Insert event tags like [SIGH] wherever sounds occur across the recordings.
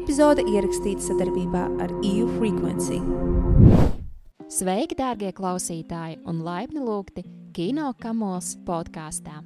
epizode ierakstīta sadarbībā ar EU Frequency. Sveiki, dārgie klausītāji, un laipni lūgti Kino Kamols podkāstā.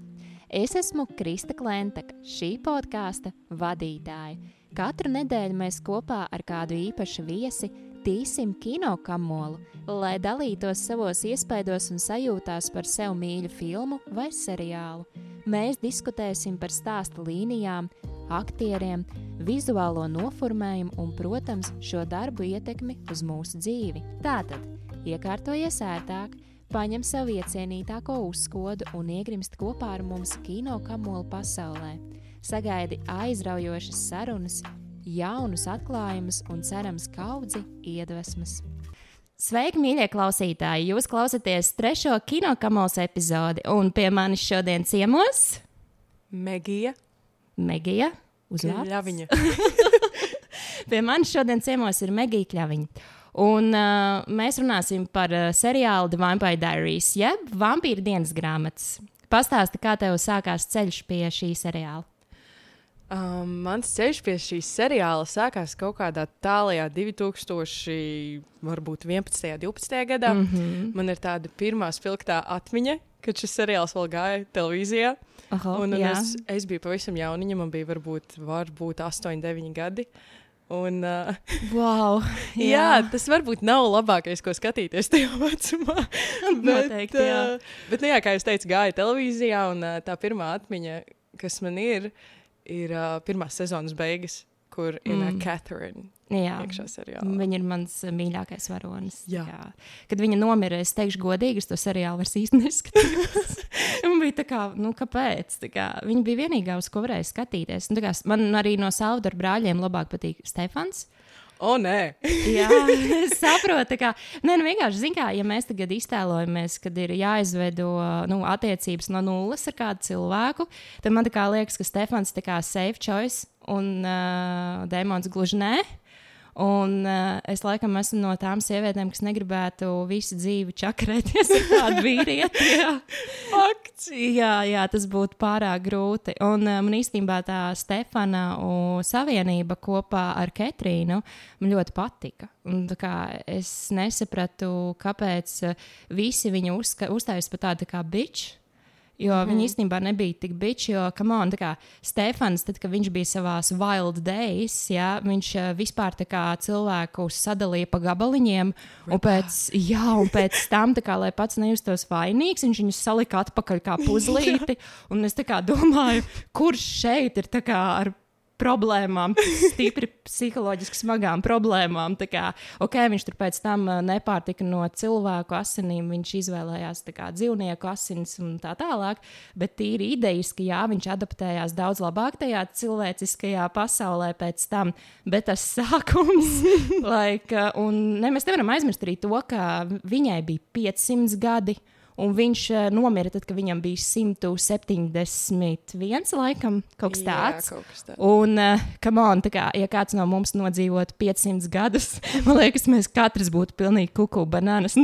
Es esmu Krista Klentaka, šī podkāsta vadītāja. Katru nedēļu mēs kopā ar kādu īpašu viesi tīsim kino kamolu, lai dalītos savos iespaidos un sajūtās par sev mīļu filmu vai seriālu. Mēs diskutēsim par stāsta līnijām, aktieriem, vizuālo noformējumu un, protams, šo darbu ietekmi uz mūsu dzīvi. Tātad, iekārtojies ērtāk, paņem sev iecienītāko uzskodu un iegrimst kopā ar mums kino kamolu pasaulē. Sagaidi aizraujošas sarunas, jaunus atklājumus un cerams kaudzi iedvesmas. Sveiki, mīļie klausītāji! Jūs klausāties trešo kinokamos epizodi, un pie manis šodien ciemos Megija. Megija. Uzvārds. Ļaviņa. [LAUGHS] Pie manis šodien ciemos ir Megija Kļaviņa. Un uh, mēs runāsim par uh, seriālu The Vampire Diaries, jeb vampīra dienas grāmatas. Pastāsti, kā tev sākās ceļš pie šī seriāla. Um, mans ceļš pie šīs seriāla sākās kaut kādā tālajā 2000, varbūt 11. un 12. gadā. Mm -hmm. Man ir tāda pirmā spilgtā atmiņa, kad šis seriāls vēl gāja televīzijā. Oho, Un, un jā. es, es biju pavisam jauniņa, man bija varbūt, varbūt 8, 9 gadi. Un, uh, [LAUGHS] Wow! jā. jā, tas varbūt nav labākais, ko skatīties tajā vecumā. [LAUGHS] Noteikti, jā. uh, bet nu, jā, kā jau teicu, gāja televīzijā, un uh, tā pirmā atmiņa, kas man ir, ir uh, pirmās sezonas beigas, kur ir Mm. mm. Catherine jā. Viņa ir mans uh, mīļākais varonis. Jā. Kad viņa nomira, es teikšu, godīgi, es to seriālu vairs īsti [LAUGHS] neskatījos. man bija tā kā, nu, kāpēc? Tā kā, viņa bija vienīgā, uz ko varēja skatīties. Nu, tā kā, man arī no Salvador brāļiem labāk patīk Stefans. O, nē! [LAUGHS] Jā, saprotu, ka nē, nu, vienkārši zinu, kā ja mēs tagad iztēlojamies, kad ir jāizveido nu, attiecības no nulles ar kādu cilvēku, tad man kā liekas, ka Stefans ir kā safe choice un uh, Dēmons gluži nē. Un uh, es laikam esmu no tām sievietēm, kas negribētu visu dzīvi čakarēties ar kādu vīrieti. Jā. [LAUGHS] Jā, jā, tas būtu pārāk grūti. Un uh, man īstenībā tā Stefana savienība kopā ar Ketrīnu man ļoti patika. Un, kā, es nesapratu, kāpēc uh, visi viņu uzstājas par tādu tā kā biču. Jo mm. viņi īstenībā nebija tik bijuši. Jo, come on, tā kā Stefans, tad, kad viņš bija savā wild days, jā, viņš uh, vispār kā cilvēku sadalīja pa gabaliņiem. Un pēc, jā, un pēc tam, kā, lai pats nejustos vainīgs, viņš viņus salika atpakaļ kā [LAUGHS] puzlīti. un es kā domāju, kurš šeit ir kā ar problēmām, stipri psiholoģiski smagām problēmām. Tā Kā, okay, viņš tur pēc tam ā, nepārtika no cilvēku asinīm, viņš izvēlējās kā, dzīvnieku asinis un tā tālāk. Bet tīri idejiski, jā, viņš adaptējās daudz labāk tajā cilvēciskajā pasaulē pēc tam. Bet tas [LAUGHS] sākums, like, un ne, mēs nevaram aizmirst arī to, ka viņai bija 500 gadi. Un viņš uh, nomira tad, kad viņam bija 171, laikam, kaut kas tāds. Jā, kaut kas tāds. Un, uh, come on, kā, ja kāds no mums nodzīvot 500 gadus, [LAUGHS] man liekas, mēs katrs būtu pilnīgi kuku banānas. [LAUGHS]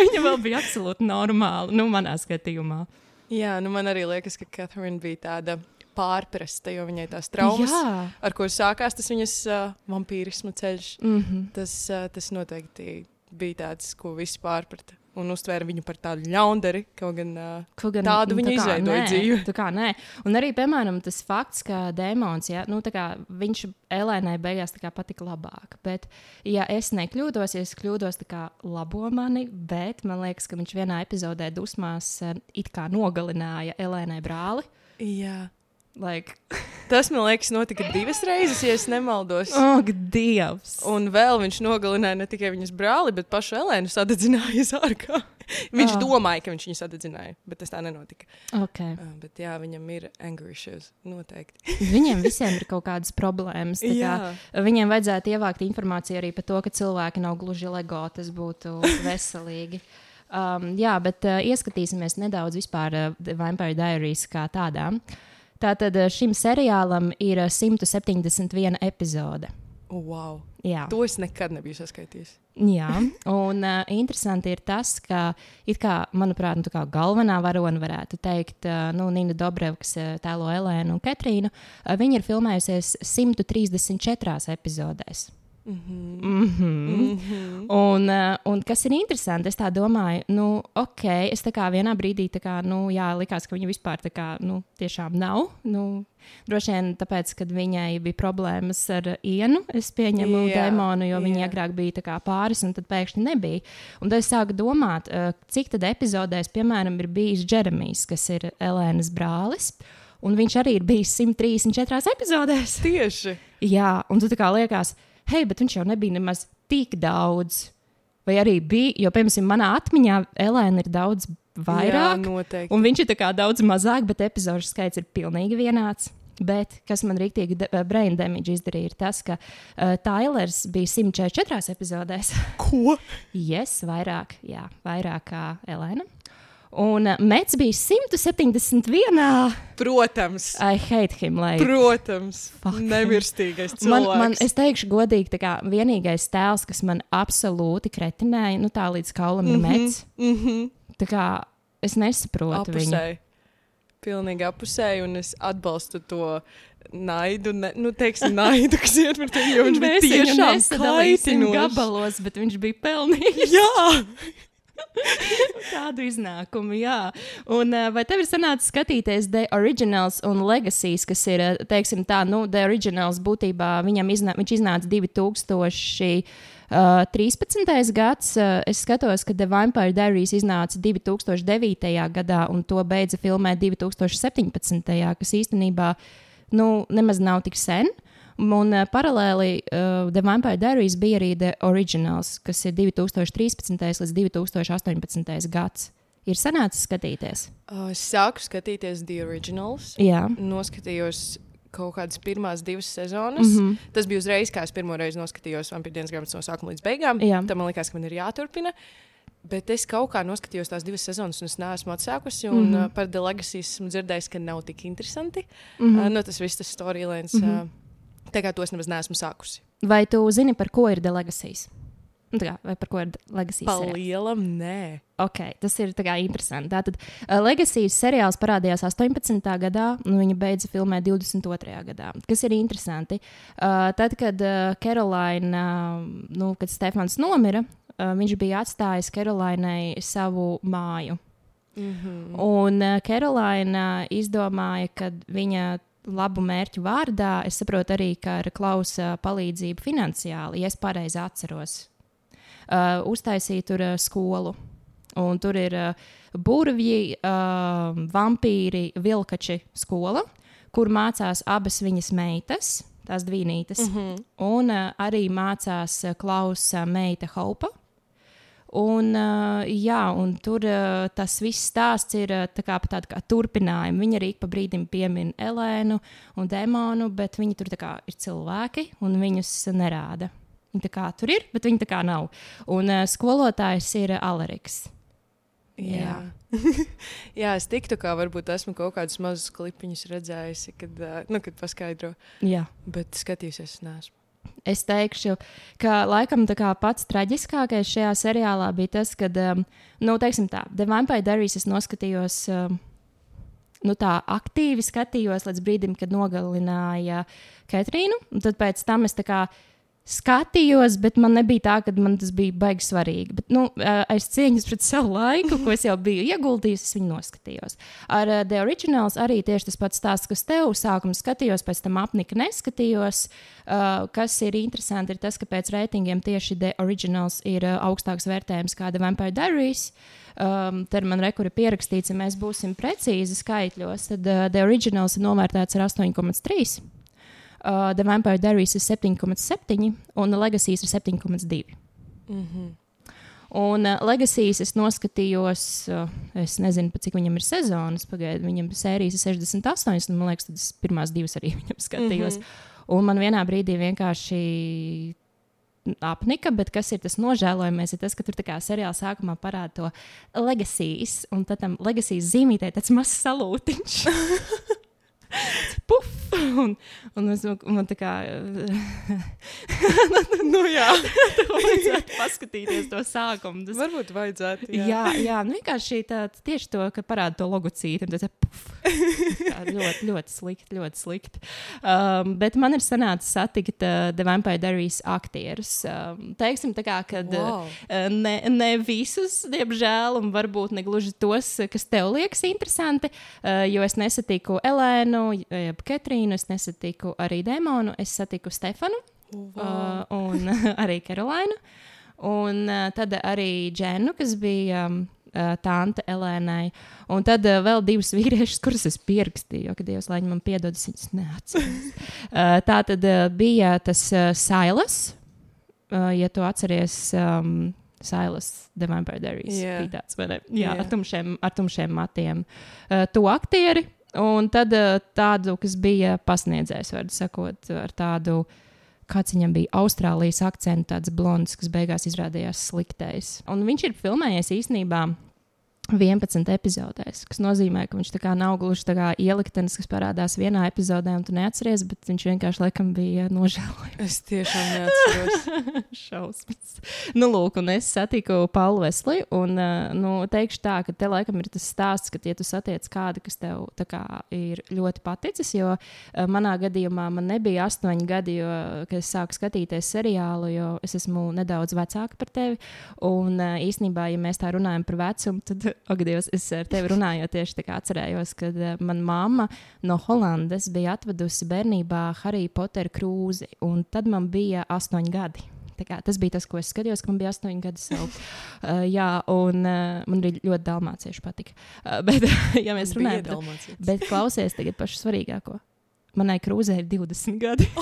Viņa vēl bija absolūti normāla, nu, manā skatījumā. Jā, nu man arī liekas, ka Catherine bija tāda pārprasta, jo viņai tās traumas, Jā. ar ko sākās tas viņas uh, vampīrisma ceļš, Mm -hmm. tas, uh, tas noteikti bija tāds, ko visi pārprata. Un uztvēra viņu par tādu ļaundari, kaut gan Kaut gan, Tādu nu, viņa tā izveidoja dzīvi. Tā kā nē. Un arī, piemēram, tas fakts, ka dēmons, ja, nu, tā kā viņš Elēnai beigās patika labāk. Bet, ja es nekļūdos, ja es kļūdos, tā kā labo mani, bet man liekas, ka viņš vienā epizodē dusmās it kā nogalināja Elēnai brāli. jā. Like, Tas, man liekas, notika divas reizes, ja es nemaldos. Ak, Dievs! Un vēl viņš nogalināja ne tikai viņas brāli, bet pašu Elēnu sadedzināja zārkā. Viņš oh. domāja, ka viņš viņu sadedzināja, bet tas tā nenotika. Okay. Uh, bet jā, viņam ir anger issues. Noteikti. [LAUGHS] Viņiem visiem ir kaut kādas problēmas. Kā, viņiem vajadzētu ievākt informāciju arī par to, ka cilvēki nav gluži lego. Tas būtu [LAUGHS] veselīgi. Um, jā, bet uh, ieskatīsimies nedaudz vispār uh, Vampire Diaries kā tādām. Tātad uh, šim seriālam ir uh, 171 epizode. Oh, wow. Jā. To es nekad nebiju saskaitījis. Jā, un uh, interesanti ir tas, ka, kā, manuprāt, nu, kā galvenā varone varētu teikt, uh, nu, Nina Dobreva, kas tēlo Elēnu un Katrīnu, uh, viņa ir filmējusies 134 epizodēs. Mm -hmm. Mm -hmm. Mm -hmm. Un, uh, un kas ir interesanti, es tā domāju, nu, ok, es tā kā vienā brīdī, kā, nu, jā, likās, ka viņa vispār tā kā, nu, tiešām nav. Nu, droši vien tāpēc, ka viņai bija problēmas ar ienu, es pieņemu Jā, demonu, jo viņa jā. agrāk bija tā kā pāris, un tad pēkšņi nebija. Un tad es sāku domāt, uh, cik tad epizodēs, piemēram, ir bijis Džeremijs, kas ir Elēnas brālis. Un viņš arī ir bijis 134 epizodēs. Tieši. Jā, un tu tā kā liekas, hei, bet viņš jau nebija nemaz tik daudz. Vai arī bija, jo, piemēram, manā atmiņā Elēna ir daudz vairāk, Jā, noteikti. un viņš ir daudz mazāk, bet epizodu skaits ir pilnīgi vienāds. Bet kas man rīktīgi eh, brain damage izdarīja, ir tas, ka uh, Tailers bija 144 epizodēs. Ko? yes, vairāk, jā, vairāk kā Elēna. Un uh, Mets bija 171. Protams. I hate him. Like, Protams. Fuck. Nemirstīgais cilvēks. Man, man, es teikšu, godīgi, tā kā vienīgais tēls, kas man absolūti kretinēja, nu tā līdz kaulam ir mets. Mm -hmm. Tā kā es nesaprotu viņu. Apusēji. Pilnīgi apusēji, un es atbalstu to naidu, ne, nu, teiksim, naidu, kas iet par tevi, jo viņš bija viņu tiešām kaitinošs. gabalos, bet viņš bija pelnījis Jā! [LAUGHS] [LAUGHS] tādu iznākumu. Jā. Un, uh, vai tev ir sanācis skatīties The Originals un Legacies, kas ir, uh, teiksim, tā, nu, The Originals būtībā viņam iznā, viņš iznāca 2000. Uh, 13. gads, uh, es skatos, ka The Vampire Diaries iznāca 2009. gadā, un to beidza filmēt 2017. kas īstenībā nu, nemaz nav tik sen. Un uh, paralēli uh, The Vampire Diaries bija arī The Originals, kas ir 2013. līdz 2018. gads. Ir sanācis skatīties. Uh, es sāku skatīties The Originals. Jā, Noskatījos kaut kādas pirmās divas sezonas. Mm. -hmm. Tas bija uzreiz, kā es pirmo reizi noskatījos Vampīra dienas grāmatas no sākuma līdz beigām. Jā. Tad man liekas, ka man ir jāturpina. Bet es kaut kā noskatījos tās divas sezonas, un es neesmu atsākusi. Un, mm. -hmm. par The Legacy esmu dzirdējis, ka nav tik interesanti. Mm. -hmm. uh, nu, tas viss, tas storylines. Mm -hmm. uh, kā to es nemaz neesmu sākusi. vai tu zini, par ko ir The Legacies? Nu, kā, vai par ko ir The Legacies? Pa seriāls? lielam, nē. Ok, tas ir tā kā interesanti. Tātad uh, Legacies seriāls parādījās 18. gadā, un viņa beidza filmēt 22. gadā. Kas ir interesanti? Uh, tad, kad uh, Karolīna, uh, nu, kad Stefans nomira, uh, viņš bija atstājis Karolīnai savu māju. Mm -hmm. Un uh, Karolīna izdomāja, ka viņa labu mērķu vārdā, es saprotu arī, ka ar klausa palīdzību finansiāli, ja es pareizi atceros, uh, uztaisīja tur uh, skolu. Un tur ir uh, burvji, uh, vampīri, vilkači skola, kur mācās abas viņas meitas, tās divīnītes. Mm -hmm. Un uh, arī mācās klausa meita Haupa. Un, uh, jā, un tur uh, tas viss stāsts ir uh, tā kā, pa tādu kā turpinājumu. Viņa arī pa brīdim piemin Elēnu un Demonu, bet viņi tur kā ir cilvēki un viņus nerāda. Viņi kā tur ir, bet viņi tā kā nav. Un skolotājs ir Aleriks. Jā. [LAUGHS] Jā, es tiktu kā varbūt esmu kaut kādus mazus klipiņus redzējusi, kad, nu, kad paskaidro, Jā. bet skatījusies, es neesmu. Es teikšu, ka laikam pats traģiskākais šajā seriālā bija tas, ka, um, nu, teiksim tā, The Vampire Diaries es noskatījos. Um, Nu, tā aktīvi skatījos līdz brīdim, kad nogalināja Katrīnu. Tad pēc tam es tā kā skatījos, bet man nebija tā, ka man tas bija baigi svarīgi. Bet, nu, aiz cieņas pret savu laiku, ko es jau biju ieguldījis, es viņu noskatījos. Ar uh, The Originals arī tieši tas pats stāsts, kas tev sākumā skatījos, pēc tam apnika neskatījos. Uh, kas ir interesanti, ir tas, ka pēc reitingiem tieši The Originals ir uh, augstāks vērtējums kā The Vampire Diaries. Um, tad man rekur ir pierakstīts, ja mēs būsim precīzi skaitļos, tad uh, The Originals ir novērtēts ar 8,3. Uh, The Vampire Diaries ir 7,7 un Legacies ir 7,2. Mm -hmm. Un uh, Legacies es noskatījos, uh, es nezinu, cik viņam ir sezonas, pagaidu, viņam sērijas ir 68, un man liekas, tad es pirmās divas arī [LAUGHS] viņam skatījos. Mm -hmm. Un man vienā brīdī vienkārši apnika, bet kas ir tas nožēlojamais, ir tas, ka tur tā kā seriāla sākumā parāda to legacies, un tad tam legacies zīmītē tāds mazs salūtiņš. [LAUGHS] Puf! Un, un es, man tā kā. [LAUGHS] nu, jā, [LAUGHS] [LAUGHS] tev vajadzētu paskatīties to sākumu. Tas, varbūt vajadzētu. Jā, jā, jā nu vienkārši tā, tieši to, ka parāda to logocītu. Un ir puf! Tā ļoti, ļoti slikti, ļoti slikti. Um, bet man ir sanācis satikt uh, The Vampire Diaries aktierus. Um, teiksim, tā kā, kad wow. uh, ne, ne visus, diemžēl, un varbūt ne gluži tos, kas tev liekas interesanti, uh, jo es nesatiku Elēnu, jeb Ketrīnu, es nesatiku arī Demonu, es satiku Stefanu wow. uh, un [LAUGHS] arī Karolainu. Un uh, tad arī Dženu, kas bija um, uh, tante Elēnai. Un tad uh, vēl divus [LAUGHS] vīriešus, kurus es pierakstīju, kad Dievs lai man piedod, es viņus neatceros. uh, [LAUGHS] tā tad uh, bija tas uh, Sailas, uh, ja tu atceries. Um, Silas, The Vampire Diaries. Yeah. Tāds, Jā, yeah. ar, tumšiem, ar tumšiem matiem. Uh, tu aktieri, Un tad uh, tādu, kas bija pasniedzējis, var sakot, ar tādu, kāds viņam bija Austrālijas akcents, tāds blonds, kas beigās izrādījās sliktais. Un viņš ir filmējies īstenībā 11 epizodēs, kas nozīmē, ka viņš nav gluži tā kā ieliktenis, kas parādās vienā epizodē, un tu neatceries, bet viņš vienkārši laikam bija nožēlojams. Es tiešām neatceros. [LAUGHS] Šausmas. Nu, lūk, un es satiku Paulu Vesliju, un nu, teikšu tā, ka te laikam ir tas stāsts, ka, ja tu satiec kādu, kas tev kā, ir ļoti paticis, jo manā gadījumā man nebija astoņi gadi, jo, kad es sāku skatīties seriālu, jo es esmu nedaudz vecāka par tevi, un īsnībā, ja mēs tā runājam par vecumu, tad Ak, Dievs, es ar tevi runājot, tieši atcerējos, kad uh, manā mamma no Holandes bija atvedusi bērnībā Harry Potter krūzi, un tad man bija astoņi gadi. Kā, tas bija tas, ko es skatījos, kad man bija astoņi gadi. Sev. [LAUGHS] Uh, jā, un uh, man arī ļoti dalmācieši patika. Uh, [LAUGHS] bet, ja mēs runājam par to, bet klausies tagad pašu svarīgāko. Manai krūzē ir 20 gadi. [LAUGHS]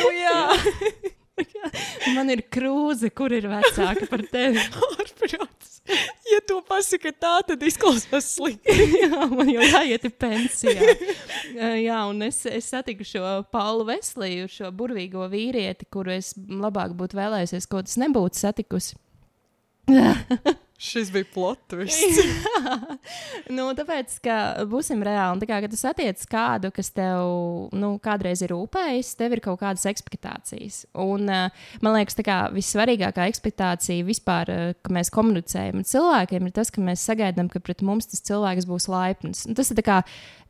nu, jā. [LAUGHS] Man ir krūze, kur ir vecāka par tevi. [LAUGHS] Ārprāts. Ja to pasaka tā, tad izklausās slikti. [LAUGHS] jā, man jau jāiet pensijā. jā, un es, es satiku šo Paulu Vesliju, šo burvīgo vīrieti, kuru es labāk būtu vēlējusies, ko tas nebūtu satikusi. [LAUGHS] Šis bija plots. [LAUGHS] nu, tāpēc, ka būsim reāli. Tā kā, kad tu satiec kādu, kas tev nu, kādreiz ir rūpējis, tev ir kaut kādas expectācijas. Un, uh, man liekas, tā kā vissvarīgākā expectācija vispār, uh, ka mēs komunicējam ar cilvēkiem, ir tas, ka mēs sagaidām, ka pret mums tas cilvēks būs laipns. Un tas ir kā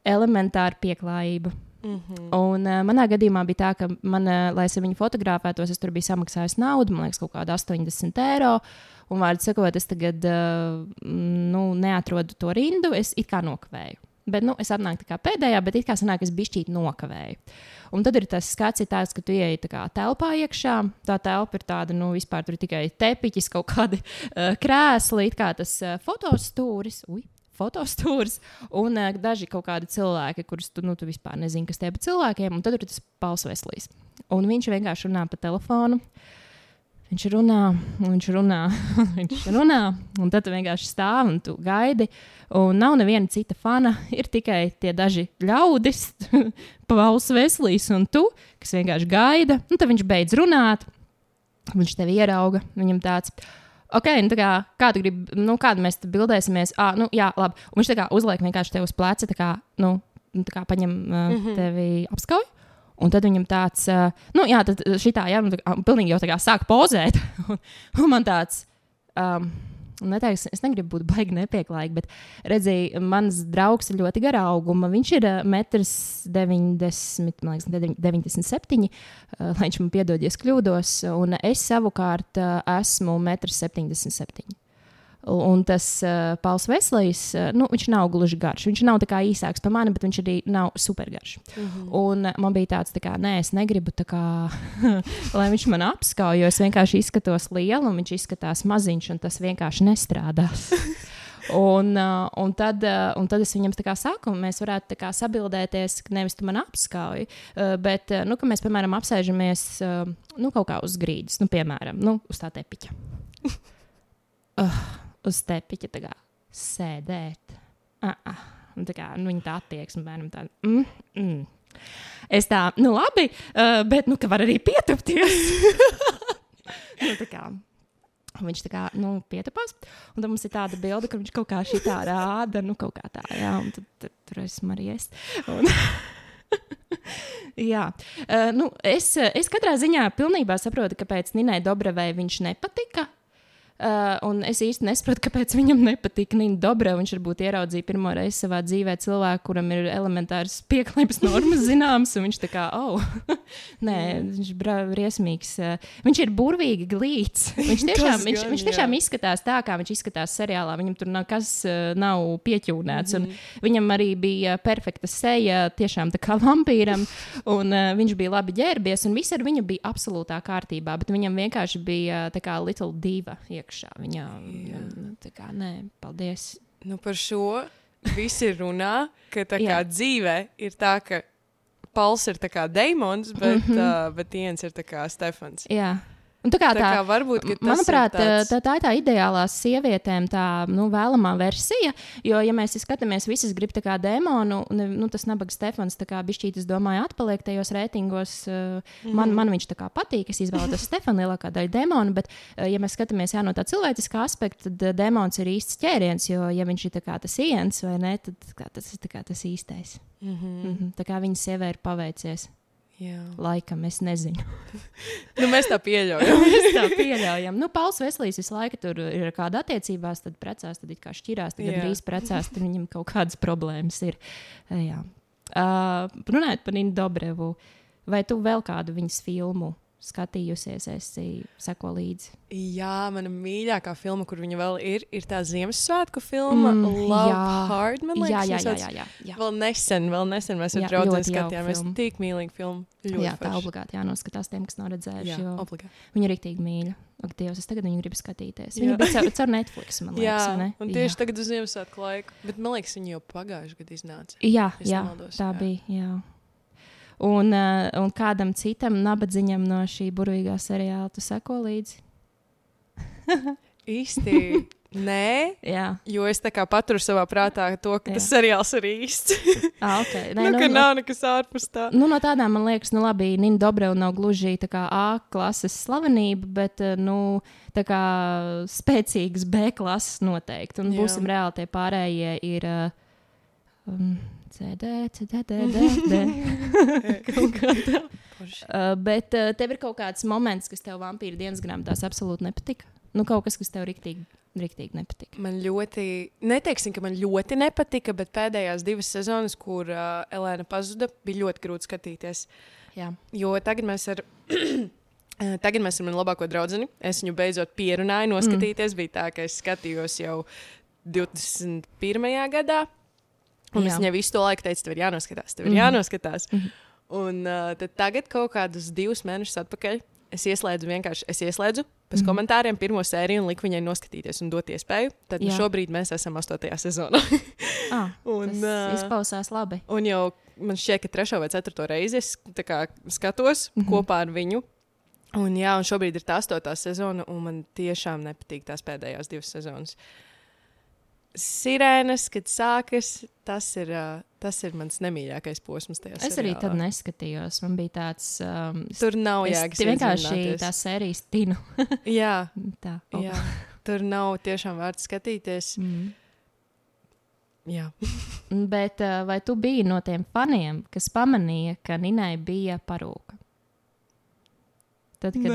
elementāra pieklājība. Mm -hmm. Un, uh, manā gadījumā bija tā, ka, man, uh, lai es viņu fotografētos, es tur biju samaksājis naudu, man liekas, kaut kāda 80 eiro. Un, vārdu sakot, es tagad uh, nu, neatrodu to rindu, es it kā nokavēju. Bet nu, es atnāku pēdējā, bet it kā sanāk, es bišķīt nokavēju. Un tad ir tas skats, ir tāds, ka tu ieej tā telpā iekšā. Tā telpa ir tāda, nu, vispār tur tikai tepiķis, kaut kādi uh, krēsli, kā tas uh, fotostūris. Ui, fotostūris un uh, daži kaut kādi cilvēki, kurus tu, nu, tu vispār nezini, kas tie ir cilvēkiem. Un tad ir tas Pauls Veslīs. Un viņš vienkārši runā pa telefonu. Viņš runā, viņš runā, [LAUGHS] viņš runā, un tad tu vienkārši stāvi un tu gaidi. Un nav neviena cita fana, ir tikai tie daži ļaudis, [LAUGHS] Pauls Veslīs un tu, kas vienkārši gaida. Un tad viņš beidz runāt, viņš tevi ierauga. Viņam tāds, ok, nu kā, kā tu gribi, nu kādu mēs te bildēsimies, ah, nu jā, labi. Un viņš tā kā uzliek vienkārši tev uz pleca, tā kā, nu, tā kā paņem uh, mm -hmm. tevi apskauj. Un tad viņam tāds, uh, nu, jā, tad šī tā, jā, nu, tā, pilnīgi jau tā kā sāk pozēt. [LAUGHS] un, un man tāds, um, neteiks, es negribu būt baigi nepieklājīgi, bet redzēju, mans draugs ir ļoti gara auguma. Viņš ir 1,90 m, man liekas, 97 uh, lai viņš man piedod, ja kļūdos, un es savukārt uh, esmu 1,77 m. Un tas uh, Pauls Veslīs, uh, nu, viņš nav gluži garš. Viņš nav īsāks par mani, bet viņš arī nav supergarš. Mm -hmm. Un uh, man bija tāds, tā kā, nē, es negribu, kā, [LAUGHS] lai viņš man apskauj, jo es vienkārši izskatos lielu, un viņš izskatās maziņš, un tas vienkārši nestrādās. [LAUGHS] Un, uh, un, tad, uh, un tad es viņam saku, mēs varētu sabildēties, ka nevis tu man apskauj, uh, bet uh, nu, mēs, piemēram, apsēžamies uh, nu, kaut kā uz grīdas, nu, piemēram, nu, uz tā tepiņa. uh uz tepiņa tā kā sēdēt. -uh. Un tā kā nu, viņa tā attieksme bērnam tāda. Mm, mm. Es tā, nu labi, uh, bet nu, ka var arī pietupties. [LAUGHS] nu, tā kā. Viņš tā kā nu, pietupās, un tad mums ir tāda bilde, ka viņš kaut kā tā rāda, nu, kaut kā tā, jā, un tad, tad tur esmu arī es. Un... [LAUGHS] jā, uh, nu, es, es katrā ziņā pilnībā saprotu, kāpēc Ninai Dobrevai viņš nepatika. Uh, un es īsti nesaprotu, kāpēc viņam nepatīk Nina Dobra. Viņš varbūt ieraudzīja pirmo reizi savā dzīvē cilvēku, kuram ir elementārs pieklājības normas zināmas, un viņš tā kā, oh, [LAUGHS] nē, viņš ir briesmīgs. Uh, viņš ir burvīgi glīts. Viņš [LAUGHS] tiešām, viņš, gan, viņš tiešām izskatās tā, kā viņš izskatās seriālā. Viņam tur nekas uh, nav pieķūnēts. Mm -hmm. Viņam arī bija perfekta seja, tiešām tā kā vampīram, [LAUGHS] un uh, viņš bija labi ģērbies, un viss ar viņu bija absolūtā kārtībā, bet viņam vienkārši bija tā kā little diva. Iek iekšā. Viņā nu, tā kā nē, paldies. Nu, par šo visi runā, ka tā kā dzīve ir tā, ka Pauls ir tā kā Deimons, bet, mm -hmm. uh, bet Iens ir tā kā Stefans. Jā. Un tā kā tā, tā kā varbūt, manuprāt, tāds... tā, tā ir tā ideālā sievietēm, tā nu, vēlamā versija. Jo, ja mēs skatāmies, visas grib tā kā demonu, nu, tas nabaga Stefans, kā bišķīt, es domāju, atpaliek tajos reitingos. Mm. Man, man viņš tā kā patīk, es izvēlos Stefanu lielākā daļa demonu, bet, ja mēs skatāmies jā, no tā cilvēciskā aspekta, tad demons ir īsts ķēriens, jo, ja viņš ir tas iens vai ne, tad kā, tas ir tas īstais. Mm -hmm. Mm -hmm. Tā kā viņa sievai ir paveicies. Jā. Laikam es nezinu. [LAUGHS] nu, mēs tā pieļaujam. [LAUGHS] mēs tā pieļaujam. Nu, Pauls Veslīs visu laiku tur ir kāda attiecībās, tad precās, tad it kā šķirās, tad drīz precās, tad viņam kaut kādas problēmas ir. Jā. Uh, runājot par Ninu Dobrevu, vai tu vēl kādu viņas filmu skatījusies, esi seko līdzi. Jā, mana mīļākā filma, kur viņa vēl ir, ir tā Ziemassvētku filma mm, Love jā. Hard. Man liekas, jā, jā, jā, jā, jā. Vēl nesen, vēl nesen mēs ar draugiem skatījāmies. Tik mīlīga filma. Ļoti jā, tā obligāti jānoskatās tiem, kas nav redzējuši. Jā, obligāti. Viņa ir rīktīgi mīļa. Ak, Dievs, es tagad viņu gribu skatīties. Viņa jā. bija caur, caur Netflix, man [LAUGHS] liekas. Jā, un tieši jā. tagad uz Ziemassvētku laiku. Bet man liekas, viņa jau pagājušajā gadā iznāca. Jā, jā, nemaldos, tā jā. bija. Jā. Un, uh, un kādam citam nabadzīgam no šī burvīgā seriāla tu seko līdzi? [LAUGHS] Īsti. Nē, [LAUGHS] Jā. jo es tā kā paturu savā prātā to, ka Jā. tas seriāls ir īsts. [LAUGHS] ah, okay. Nē, nu, nu, nu, nav nekas ārpus tā. Nu, no tādām man liekas, nu, labi, Nina Dobreva nav gluži tā kā A klases slavenība, bet nu, tā kā spēcīgas B klases noteikti. Un Jā. būsim reāli, tie pārējie ir. Um, CD, CD, [LAUGHS] kā tā. Uh, bet uh, tev ir kaut kāds moments, kas tev vampīra dienas grāmatās absolūti nepatika. Nu, kaut kas, kas tev riktīgi, riktīgi nepatika. Man ļoti, neteiksim, ka man ļoti nepatika, bet pēdējās divas sezonas, kur uh, Elēna pazuda, bija ļoti grūti skatīties. Jā. Jo tagad mēs ar. [CLEARS THROAT] Tagad mēs ar manu labāko draugu. Es viņu beidzot pierunāju, noskatīties. Mm. Bija tā, ka es skatījos jau 21. gadā. Un es viņai visu to laiku teicu, tev ir jānoskatās, tev ir mm -hmm. jānoskatās. Mm -hmm. Un uh, tagad, kaut kādus divus mēnešus atpakaļ, es ieslēdzu vienkārši, es ieslēdzu pēc mm -hmm. komentāriem pirmo sēriju un liku viņai noskatīties un dot iespēju. Tad nu, šobrīd mēs esam astotajā sezonā. [LAUGHS] ah, [LAUGHS] un, tas uh, izklausās labi. Un jau man šķiet, ka trešo vai ceturto reizi es kā, skatos mm -hmm. kopā ar viņu. Un, jā, un šobrīd ir tā astotā sezona, un man tiešām nepatīk tās pēdējās divas sezonas. Uh, sirēnas, kad sākas, tas ir, tas ir mans nemīļākais posms. Es seriālā. arī tad neskatījos. Man bija tāds. Um, tur nav jēgas. Tas vienkārši tā sērijas tinu. [LAUGHS] jā, [LAUGHS] tā. Oh. jā, tur nav tiešām vērts skatīties. Mm. Jā. [LAUGHS] Bet vai tu biji no tiem faniem, kas pamanīja, ka Ninai bija parūka? Tad, kad,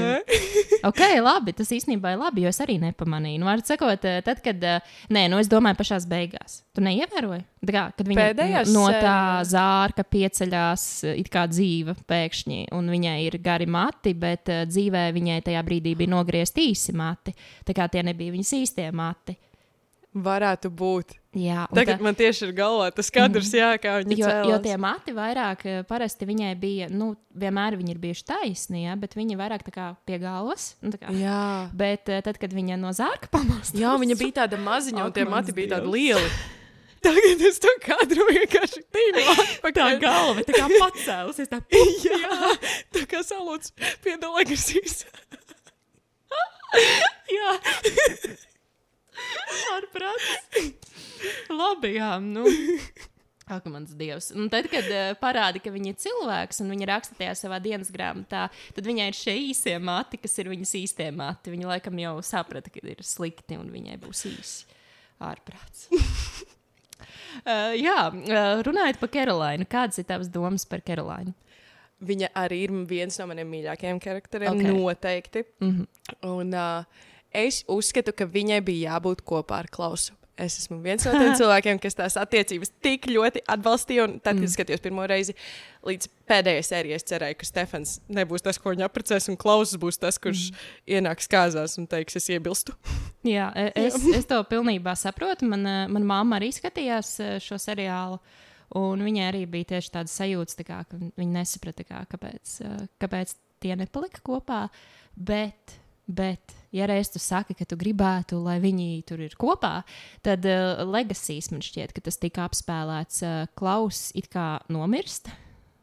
ok, labi, tas īstenībā ir labi, jo es arī nepamanīju. Nu, var sakot, eh, tad, kad, eh, nē, nu, es domāju, pašās beigās. Tu neievēroji? Kā, kad viņa Pēdējās no tā zārka pieceļās, eh, it kā dzīva pēkšņi, un viņai ir gari mati, bet dzīvē viņai tajā brīdī bija nogriezti īsi mati. Tā kā tie nebija viņas īstie mati varētu būt. Jā, Tagad tā, man tieši ir galvā tas kadrs, mm, jā, kā viņa jo, cēlās. jo tie mati vairāk eh, parasti viņai bija, nu, vienmēr viņi ir bijuši taisni, jā, bet viņi vairāk tā kā pie galvas. Nu, kā, jā. Bet eh, tad, kad viņa no zārka pamostās. Jā, viņa bija tāda maziņa, un tie mati bija tādi lieli. [LAUGHS] Tagad es to kadru vienkārši tīnu atpakaļ. Tā galva tā kā pacēlusies. Tā, [LAUGHS] jā, jā, tā kā salūts piedalēgasīs. [LAUGHS] jā. Ārprāts. Labi, jā. Nu. Ak, mans dievs. Un tad, kad uh, parāda, ka viņa ir cilvēks un viņa raksta tajā savā dienas grāmatā, tad viņai ir šie īsie mati, kas ir viņas īstie mati. Viņa laikam jau saprata, ka ir slikti un viņai būs īsi ārprāts. uh, [LAUGHS] jā, uh, runājot par Karolīnu, kādas ir tavas domas par Karolīnu? Viņa arī ir viens no maniem mīļākajiem charakteriem, Ok. okay. noteikti. Mm -hmm. Un uh, es uzskatu, ka viņai bija jābūt kopā ar Klausu. Es esmu viens no tiem [LAUGHS] cilvēkiem, kas tās attiecības tik ļoti atbalstīja. Un tad, kad es skatījos pirmo reizi, līdz pēdējai sērijai, es cerēju, ka Stefans nebūs tas, ko viņa apprecēs, un Klauss būs tas, kurš mm. ienāks kāzās un teiks, es iebilstu. [LAUGHS] Jā, e- es, es to pilnībā saprotu. Man, eh, mana mamma arī skatījās eh, šo seriālu. Un viņai arī bija tieši tāda sajūta, tā kā, ka viņa nesaprata, kā, kāpēc, kāpēc tie nepalika kopā. Bet, bet, ja reiz tu saki, ka tu gribētu, lai viņi tur ir kopā, tad uh, legacies man šķiet, ka tas tika apspēlēts. Uh, Klaus it kā nomirst.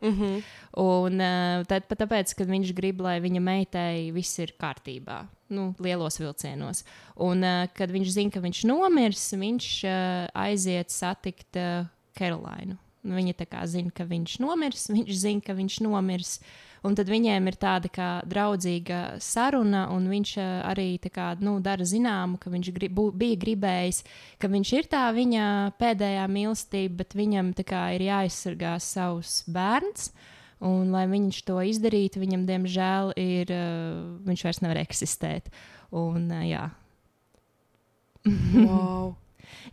Mm -hmm. Un uh, tad, pat tāpēc, ka viņš grib, lai viņa meitai viss ir kārtībā, nu, lielos vilcienos. Un, uh, kad viņš zina, ka viņš nomirs, viņš uh, aiziet satikt uh, Karolīnu. Nu, viņa tā kā zina, ka viņš nomirs, viņš zina, ka viņš nomirs. Un tad viņiem ir tāda kā draudzīga saruna, un viņš uh, arī kā, nu, dara zināmu, ka viņš grib, bija gribējis, ka viņš ir tā viņa pēdējā mīlestība, bet viņam kā ir jāaizsargā savs bērns. Un, lai viņš to izdarītu, viņam, diemžēl, ir, uh, viņš vairs nevar eksistēt. Un, uh, jā. wow.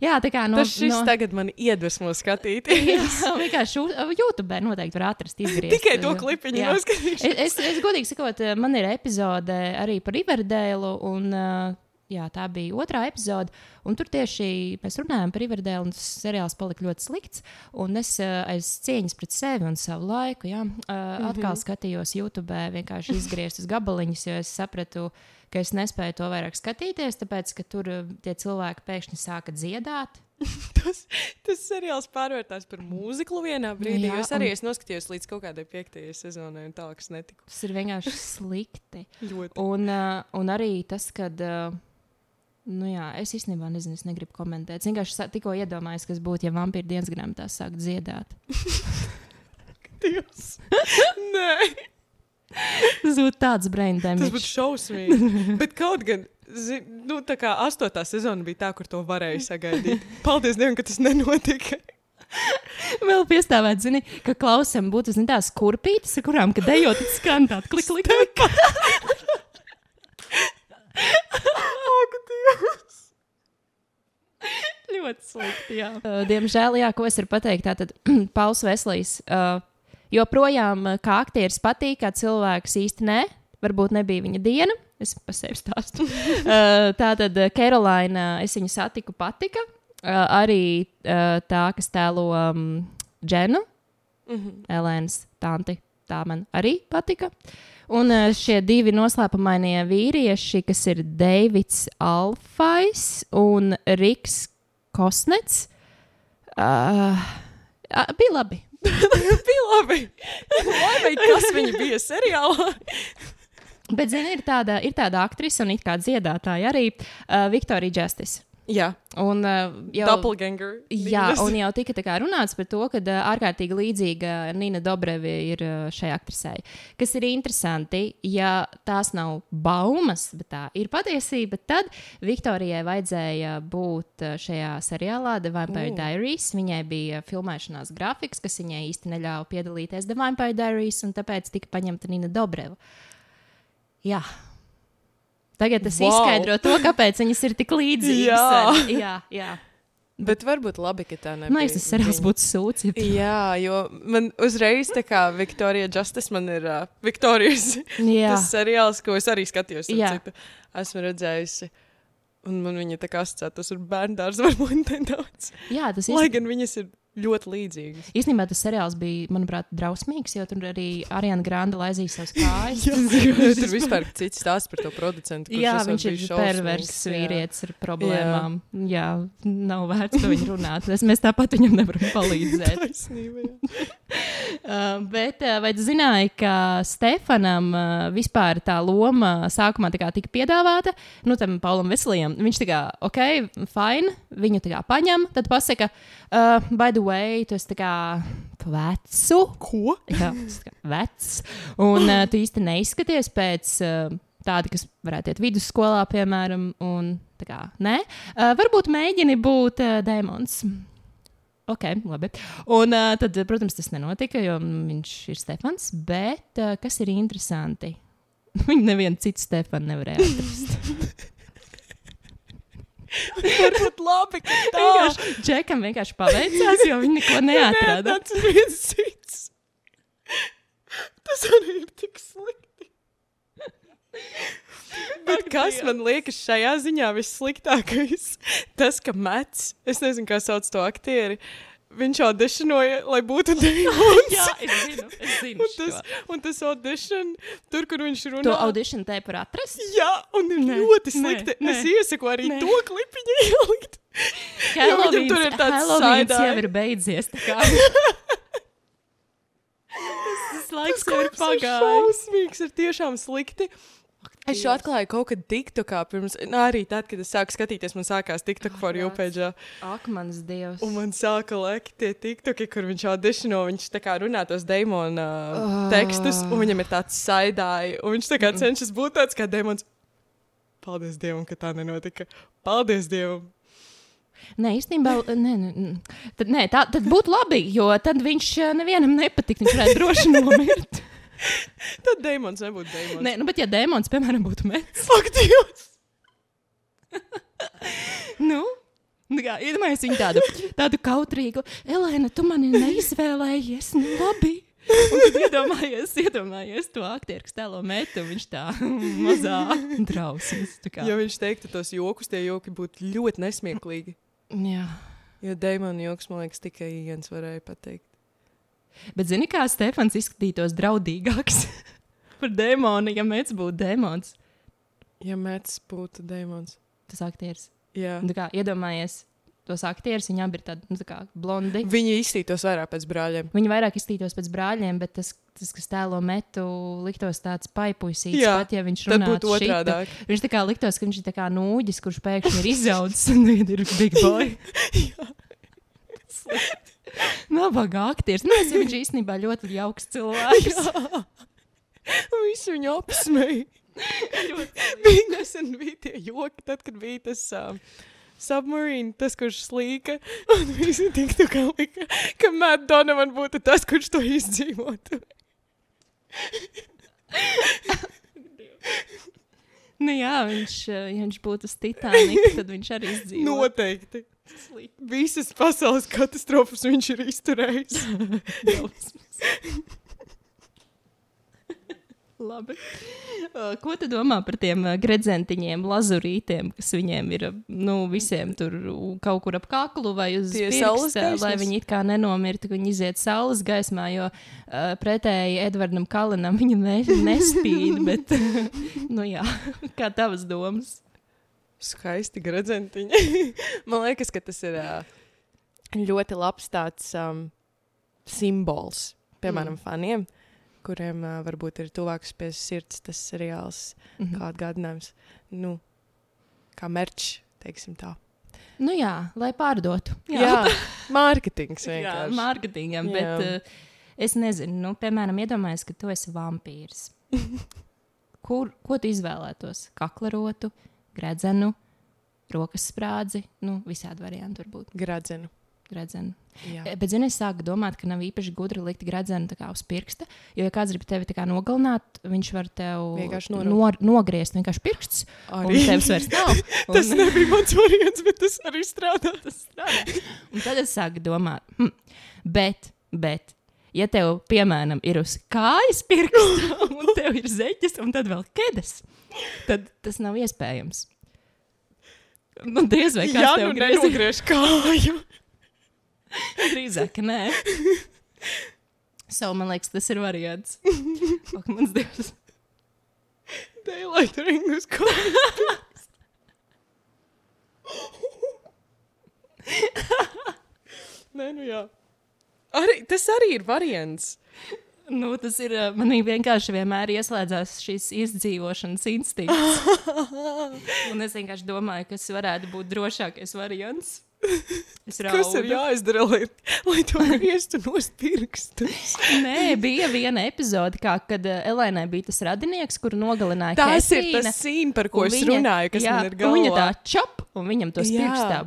Jā, tā kā no, tas šis no, tagad man iedvesmo skatīties. [LAUGHS] Jā, vienkārši u- YouTube noteikti var atrast. Izgriezt. Tikai to klipiņu Jā. noskatīšos. Es, es, es godīgi sakot, man ir epizode arī par Riverdēlu. Un, uh, jā, tā bija otrā epizode. Un tur tieši mēs runājām par Riverdēlu, un tas seriāls palika ļoti slikts. Un es uh, aiz cieņas pret sevi un savu laiku jā, uh, mm -hmm. atkal skatījos YouTube, vienkārši izgrieztus gabaliņus, jo es sapratu, ka es nespēju to vairāk skatīties, tāpēc ka tur uh, tie cilvēki pēkšņi sāka dziedāt. [LAUGHS] tas, tas seriāls pārvērtās par mūziku vienā brīdī. Jā, es arī un- es noskatījos līdz kaut kādai piektajai sezonai, un tālāk es netiku. Tas ir vienkārši slikti. Un, uh, un arī tas, ka. Uh, Nu jā, es īstenībā nezinu, es negribu komentēt. Es vienkārši tikko iedomājos, kas būtu, ja vampīra dienas grāmatā sāktu dziedāt. [LAUGHS] Dievs. Nē, Tas būtu tāds brain tas damage. būtu šausmīgi. [LAUGHS] Bet kaut gan. zi- Nu, tā kā astotā sezona bija tā, kur to varēja sagaidīt. Paldies Dievam, ka tas nenotika. Vēl piestāvēt, zini, ka klausam būtu zini, tās kurpītes, ar kurām, kad ejot, skan tāda klik, klik, klik. Ak, Dievs! Ļoti slikti, jā. Uh, diemžēl, jā, ko es varu pateikt, tātad [CLEARS THROAT] Pauls Veslīs uh, joprojām uh, kā aktieris patīk, kā cilvēks īsti nē. Varbūt nebija viņa diena. Es par sevi stāstu. [LAUGHS] uh, tā tad Karolīna, es viņu satiku, patika. Arī tā, kas tēlo um, Dženu, Mhm. Elēnas tanti. Tā man arī patika. Un šie divi noslēpumainie vīrieši, kas ir Deivids Alfais un Riks Kosnets, uh, bija labi. [LAUGHS] bija labi. Lai vai kas [LAUGHS] viņa bija seriālā? Bet, zini, ir tāda, ir tāda aktrise un it kā dziedātāja arī uh, Viktorija Justice. Jā, Un, uh, jau, doppelganger. Jā, un jau tika tā kā runāts par to, ka uh, ārkārtīgi līdzīga Nina Dobrevi ir uh, šai aktrisei. Kas ir interesanti, ja tās nav baumas, bet tā ir patiesība, tad Viktorijai vajadzēja būt uh, šajā seriālā The Vampire Mm. Diaries. Viņai bija filmēšanās grafiks, kas viņai īsti neļāva piedalīties The Vampire Diaries, un tāpēc tika paņemta Nina Dobreva. Jā. Tagad tas Wow. izskaidro to, kāpēc viņas ir tik līdzīgas. Jā. [LAUGHS] jā, jā. Bet varbūt labi, ka tā nebija. Man liekas, tas viņa. būtu sūds. Ja Jā, jo man uzreiz tā kā Viktorija Justice, man ir uh, Viktorijas [LAUGHS] seriāls, ko es arī skatījos. esmu redzējusi. Un man viņa tā kā asociētos ar bērnu dārzu, [LAUGHS] varbūt nedaudz. jā tas Lai ir. gan viņas ir ļoti līdzīgas. Īstenībā tas seriāls bija, manuprāt, drausmīgs, jo tur arī Ariana Grande laizīja savas [LAUGHS] kājas. Tur vispār ir cits stāsts par to producentu. Jā, viņš ir bijis šausmīgs, pervers jā. vīrietis ar problēmām. Jā. jā, nav vērts par viņu runāt. Es, mēs tāpat viņam nevaram [LAUGHS] palīdzēt. Taisnība, jā. [LAUGHS] Uh, bet uh, vai tu zināji, ka Stefanam uh, vispār tā loma sākumā tā tika piedāvāta? Nu, tam Paulam Veselījam. Viņš tā kā, ok, fine, viņu tā kā paņem, tad pasaka, uh, by the way, tu esi kā vecu. Ko? Jā, tas ir vecs. Un uh, tu īsti neizskaties pēc uh, tāda, kas varētu iet vidusskolā, piemēram. Un, tā kā, nē, uh, varbūt mēģini būt uh, demons. Ok, labi. Un uh, tad, protams, tas nenotika, jo viņš ir Stefans. Bet uh, kas ir interesanti? [LAUGHS] Viņu nevienu citu Stefanu nevarēja atrast. [LAUGHS] Varbūt labi, ka tā. Vienkārši Džekam vienkārši paveicās, jo viņi neko neatrada. Tas ir viens cits. Tas arī ir tik slikti. Bet kas man liekas šajā ziņā vissliktākais? Tas, ka Mats, es nezinu, kā sauc to aktieri, viņš audicionoja, lai būtu [LAUGHS] demons. Jā, es zinu, es zinu. Un tas, un tas audition, tur, kur viņš runā. To audīšanu te par atrast. Jā, un ir Nē, ļoti slikti. nē. Es iesaku arī Nē. to klipiņu ielikt. [LAUGHS] Jo viņam tur ir tāds side-eye. [LAUGHS] jau ir beidzies. Tas laiks jau ir ir pagājis. šausmīgs, ir tiešām slikti. Es šo atklāju kaut kad TikTokā pirms, nu, arī tad, kad es sāku skatīties, man sākās TikTok for you page. Ak, mans dievs. Un man sāka lekt tie TikToki, kur viņš audišino, viņš tā kā runā tos demona uh, Ah. tekstus, un viņam ir tāds saidāji, un viņš tā kā cenšas būt tāds kā demons. Paldies Dievam, ka tā nenotika. Paldies Dievam! Nē, īstenībā, nē, nē, tad, nē, tā, tad būtu labi, jo tad viņš eh, nevienam nepatiktu. Viņš varētu droši [LAUGHS] nomirt. Tad demons nebūtu demons. Nē, nu, bet ja dēmons, piemēram, būtu metis, Ak, Dievs! [LAUGHS] nu, nu kā, iedomājieties viņu tādu, tādu kautrīgu, Elēna, tu mani neizvēlējies, nu labi. Iedomājies, iedomājies to aktieru, kas tēlo metu, viņš tā [LAUGHS] mazā drausmas. Ja viņš teiktu tos jokus, tie joki būtu ļoti nesmieklīgi. Jā. Jo demona joks, man liekas, tikai viens varēja pateikt. Bet zini, kā Stefans izskatītos draudīgāks [LAUGHS] par dēmonu, ja mēs būtu dēmons, Ja Mēts būtu demons. tas aktieris. Jā. Nu, kā, iedomājies tos aktierus, viņi abi ir tādi nu, tā blondi. Viņi izstītos vairāk pēc brāļiem. Viņi vairāk izskatītos pēc brāļiem, bet tas, tas kas tēlo metu, liktos tāds paipuisīgs. Jā, pat ja viņš būtu otrādi. Viņš tā kā liktos, ka viņš ir tā kā nūģis, kurš pēkšņi ir izaudzis un tagad ir big boy. [LAUGHS] [LAUGHS] Nabaga aktieris. Nu, es, viņš īstenībā ļoti jauks cilvēks. [LAUGHS] Visi viņu apsmēja. [LAUGHS] [LAUGHS] Bija nesen bija tie joki, tad, kad bija tas um, submarīna, tas, kurš slīka. Un visi tik tā kā lika, ka Matt Donovan būtu tas, kurš to izdzīvotu. Nu, jā, viņš, eh, ja viņš būtu uz Titanic, tad viņš arī izdzīvotu. Noteikti. Visas pasaules katastrofas viņš ir izturējis. [LAUGHS] Labi. Ko tu domā par tiem uh, gredzentiņiem, lazurītiem, kas viņiem ir nu, visiem tur kaut kur ap kaklu vai uz pirksta, lai viņi it kā nenomirtu, ka viņi iziet saules gaismā, jo uh, pretēji Edvardam Kalinam viņa ne, [LAUGHS] nespīd, bet, [LAUGHS] nu jā, kā tavas domas? Skaisti gradzentiņi. [LAUGHS] Man liekas, ka tas ir ā, ļoti labs tāds um, simbols, piemēram, mm. faniem, kuriem uh, varbūt ir tuvāks pie sirds tas seriāls, Mhm. kā atgādinājums. Nu, kā merčs, teiksim tā. Nu jā, lai pārdotu. Jā, [LAUGHS] mārketings jā vienkārši. mārketingam, Jā. bet uh, es nezinu, nu, piemēram, iedomājies, ka tu esi vampīrs. [LAUGHS] Kur, ko tu izvēlētos? Kaklarotu, gredzenu, rokas sprādzi, nu, visādi varianti var būt. Gradzenu. Gredzenu. Jā. E, Bet, zini, es sāku domāt, ka nav īpaši gudri likt kā uz pirksta. Jo, ja kāds grib tevi kā nogalināt, viņš var tev Vienkārši noraut. nor, nogriezt vienkārši pirksts. Arī. tevis vairs nav. [LAUGHS] Tas Un- nebija mans variants, bet tas arī strādā. tas strādā. Un tad es sāku domāt, hm, bet, bet, ja tev, piemēram, ir uz kājas pirksts, [LAUGHS] un tev ir zeķis, un tad vēl kedas, tad tas nav iespējams. Nu, diez vai kāds tev nu nenogriež kāju. Drīzāk, nē. So, man liekas, tas ir variants. [LAUGHS] Ak, mans dievs. Daylight ring uz kāju. [LAUGHS] Nē, nu jā. Arī, tas arī ir variants. Nu, tas ir, uh, manī vienkārši vienmēr ieslēdzās šis izdzīvošanas instinkts. [LAUGHS] Un es vienkārši domāju, kas varētu būt drošākais variants. Kas ir jāizdara, lai, lai to griestu no pirkstus? [LAUGHS] Nē, bija viena epizode, kā, kad uh, Elēnai bija tas radinieks, kuru nogalināja Tas ir Ketrīna, tas sīns, par ko es viņa- runāju, kas jā, man ir un Viņa tā galvā. čop, un viņam Jā. pirkstā.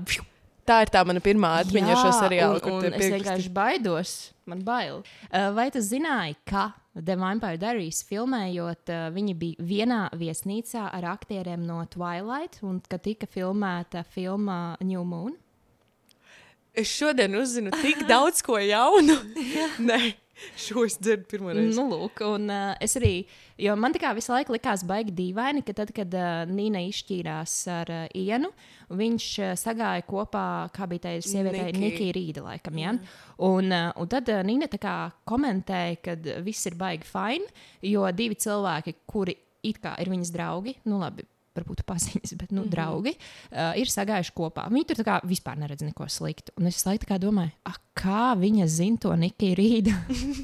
Tā ir tā mana pirmā atmiņa ar šo seriālu, un, un es vienkārši baidos. Man bail. Uh, vai tu zināji, ka The Vampire Diaries filmējot, uh, viņi bija vienā viesnīcā ar aktieriem no Twilight, un kad tika filmēta filma New Moon? Es šodien uzzinu tik daudz ko jaunu. [LAUGHS] Nē, [LAUGHS] šo es dzirdu pirmo reizi. Nu, lūk, un uh, es arī, jo man tā kā visu laiku likās baigi dīvaini, ka tad, kad uh, Nīna izšķīrās ar uh, Ienu, viņš uh, sagāja kopā, kā bija tā sieviete, Niki. Nikija Rīda, laikam, ja? Un, uh, un tad uh, Nīna tā kā komentēja, ka viss ir baigi fini, jo divi cilvēki, kuri it kā ir viņas draugi, nu labi. Varbūt paziņas, bet nu, mm -hmm. draugi uh, ir sagājuši kopā. Viņi tur vispār neredz neko sliktu. Un es visu laiku domāju, ah, kā viņa zina to Nikiju Rīdu.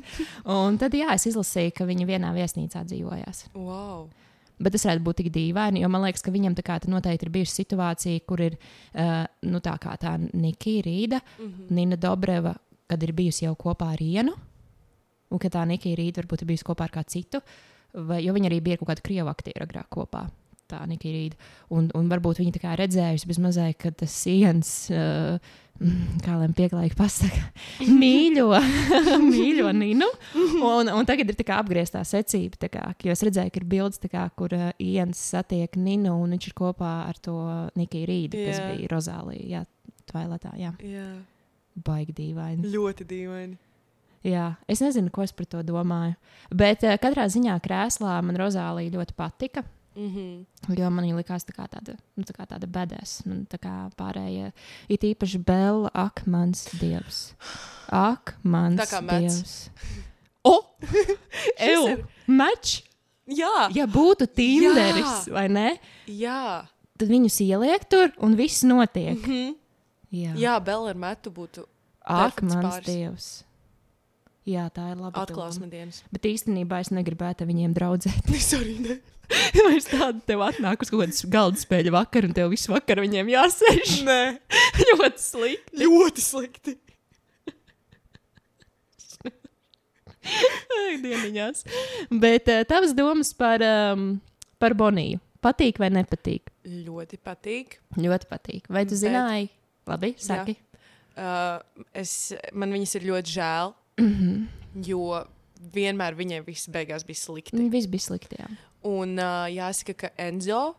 [LAUGHS] Un tad, jā, es izlasīju, ka viņa vienā viesnīcā dzīvojās. Wow. Bet tas varētu būt tik dīvaini, jo man liekas, ka viņam tā kā tā noteikti ir bijusi situācija, kur ir uh, nu, tā kā tā Nikija Rīda, mm -hmm. Nina Dobreva, kad ir bijusi jau kopā ar Ienu, un ka tā Nikija Rīda varbūt ir bijusi kopā ar kādu citu, vai, jo viņa arī bija kaut kādu krievu aktieru agrāk kopā. Tā Nikija Rīda. Un, un varbūt viņa tā kā redzējusi bez mazliet, ka tas Iens. Uh, [LAUGHS] Kā lai pieklājīgi pasakā, [LAUGHS] mīļo, [LAUGHS] mīļo Ninu. Un, un tagad ir apgrieztā secība. Kā, jo es redzēju, ka ir bildes, kā, kur uh, Iens satiek Ninu, un viņš ir kopā ar to Nikiju Rīdu, kas Jā. bija Rozālija. Jā, Tvailatā, jā. Jā, Baigi dīvaini. ļoti dīvaini. Jā, es nezinu, ko es par to domāju. Bet uh, katrā ziņā krēslā man Rozālija ļoti patika. Mm -hmm. Jo man viņa likās tā kā tāda, nu, tā kā tāda bedēs. Man tā kā pārējie, it īpaši Bela, ak, mans dievs. Ak, mans Tā kā dievs. O! [LAUGHS] Ew! ir- Mač! Jā, Ja būtu Tinderis, vai ne? jā. Tad viņus ieliek tur un viss notiek. Mm -hmm. Jā, jā Bela ar metu būtu ak, mans pāris. dievs. Jā, tā ir laba. doma. atklāsmes dienas. Bet īstenībā es negribētu viņiem draudzēt. Es [LAUGHS] arī ne. Es [LAUGHS] tādu tev atnāku uz kaut kādas galda spēļu vakaru, un tev visu vakaru viņiem jāsēž? [LAUGHS] Nē, ļoti slikti. ļoti slikti. Ai, dieniņās. Bet uh, tavas domas par, um, par Boniju. Patīk vai nepatīk? Ļoti patīk. Ļoti patīk. Vai tu Bet- zināji? Labi, saki. Uh, es, man viņas ir ļoti žēl, Mm -hmm. jo vienmēr viņai viss beigās bija slikti. Viss bija slikti. Jā. Un uh, jāsaka, ka Enzo,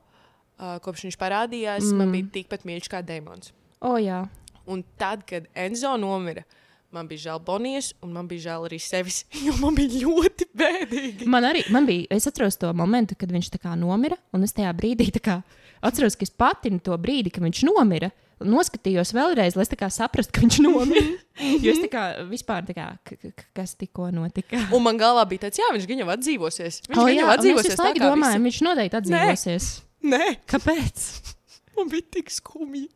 uh, kopš viņš parādījās, mm. man bija tikpat mīļš kā Dēmons. O, jā. Un tad, kad Enzo nomira, man bija žēl Bonijas, un man bija žēl arī sevis, [LAUGHS] jo man bija ļoti bēdīgi. Man arī man bija, es atceros to momentu, kad viņš tā kā nomira, un es tajā brīdī tā kā atceros, ka es patinu to brīdi, kad viņš nomira. Noskatījos vēlreiz, lai es tā kā saprastu, ka viņš nomira. jo es tā kā vispār tā kā, kas tikko notika. Un man galvā bija tāds, jā, viņš gan jau atdzīvosies. Viņš O, gan jā, jau es atdzīvosies. kā domāju, visi. viņš noteikti atdzīvosies. Nē, Kāpēc? man bija tik skumji.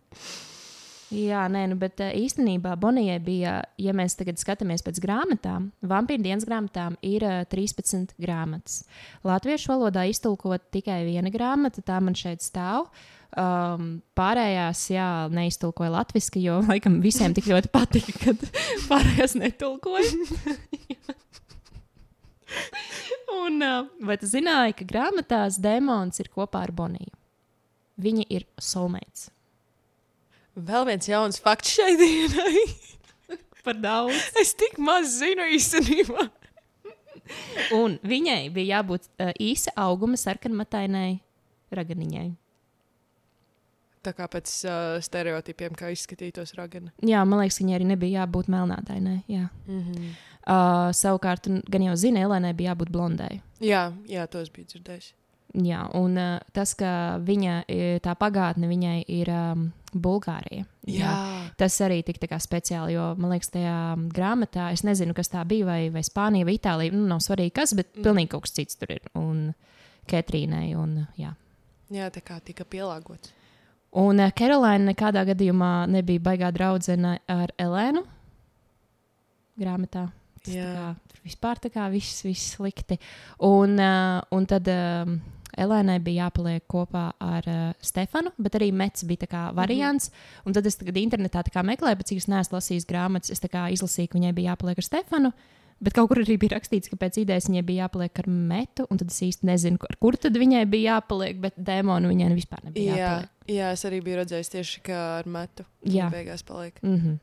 Jā, nē, nu, bet eh, īstenībā Bonijai bija, ja mēs tagad skatāmies pēc grāmatām, vampīru dienas grāmatām ir eh, 13 grāmatas. Latviešu valodā iztulkot tikai viena grāmata, tā man šeit stāv. Um, pārējās, jā, neiztulkoja latviešu, jo laikam visiem tik ļoti patika, kad [LAUGHS] pārējās netulkoja. [LAUGHS] Un, uh, vai tu zināji, ka grāmatās demons ir kopā ar Boniju? Viņi ir soulmates. Vēl viens jauns fakts šai dienai. [LAUGHS] Par daudz. es tik maz zinu īstenībā. Un viņai bija jābūt uh, īsa auguma sarkanmatainai raganiņai. Tā kā pēc uh, stereotipiem, kā izskatītos ragana. Jā, man liekas, viņai arī nebija jābūt melnātainai. Jā. Mm -hmm. Uh, savukārt, gan jau zina, Elēnai bija jābūt blondai. Jā, jā, tos bija dzirdējis. Jā, un uh, tas, ka viņa tā pagātne viņai ir um, Bulgārija. Tas arī tika tā speciāli, jo man liekas, tajā grāmatā, es nezinu, kas tā bija, vai, vai Spānija vai Itālija. Nu, nav svarīgi, kas, bet mm. pilnīgi kaut kas cits tur ir. Un Ketrīnai. Un, jā. jā, tā kā tika pielāgots. Un uh, Karolīna nekādā gadījumā nebija baigā draudzene ar Elēnu grāmatā. Tas tā Jā. kā, tur vispār tā kā viss, viss slikti. Un, uh, un tad um, Elēnai bija jāpaliek kopā ar uh, Stefanu, bet arī Mets bija tā kā variants. Mm -hmm. Un tad es tagad internetā tā kā meklēju, bet cik es neesmu lasījis grāmatas, es tā kā izlasīju, ka viņai bija jāpaliek ar Stefanu. Bet kaut kur arī bija rakstīts, ka pēc idejas viņai bija jāpaliek ar metu, un tad es īsti nezinu, ar kur tad viņai bija jāpaliek, bet dēmonu viņai vispār nebija Jā, jāpaliek. jā, es arī biju redzējis tieši kā ar metu. Jā. Beigās paliek. [LAUGHS] Mm -hmm.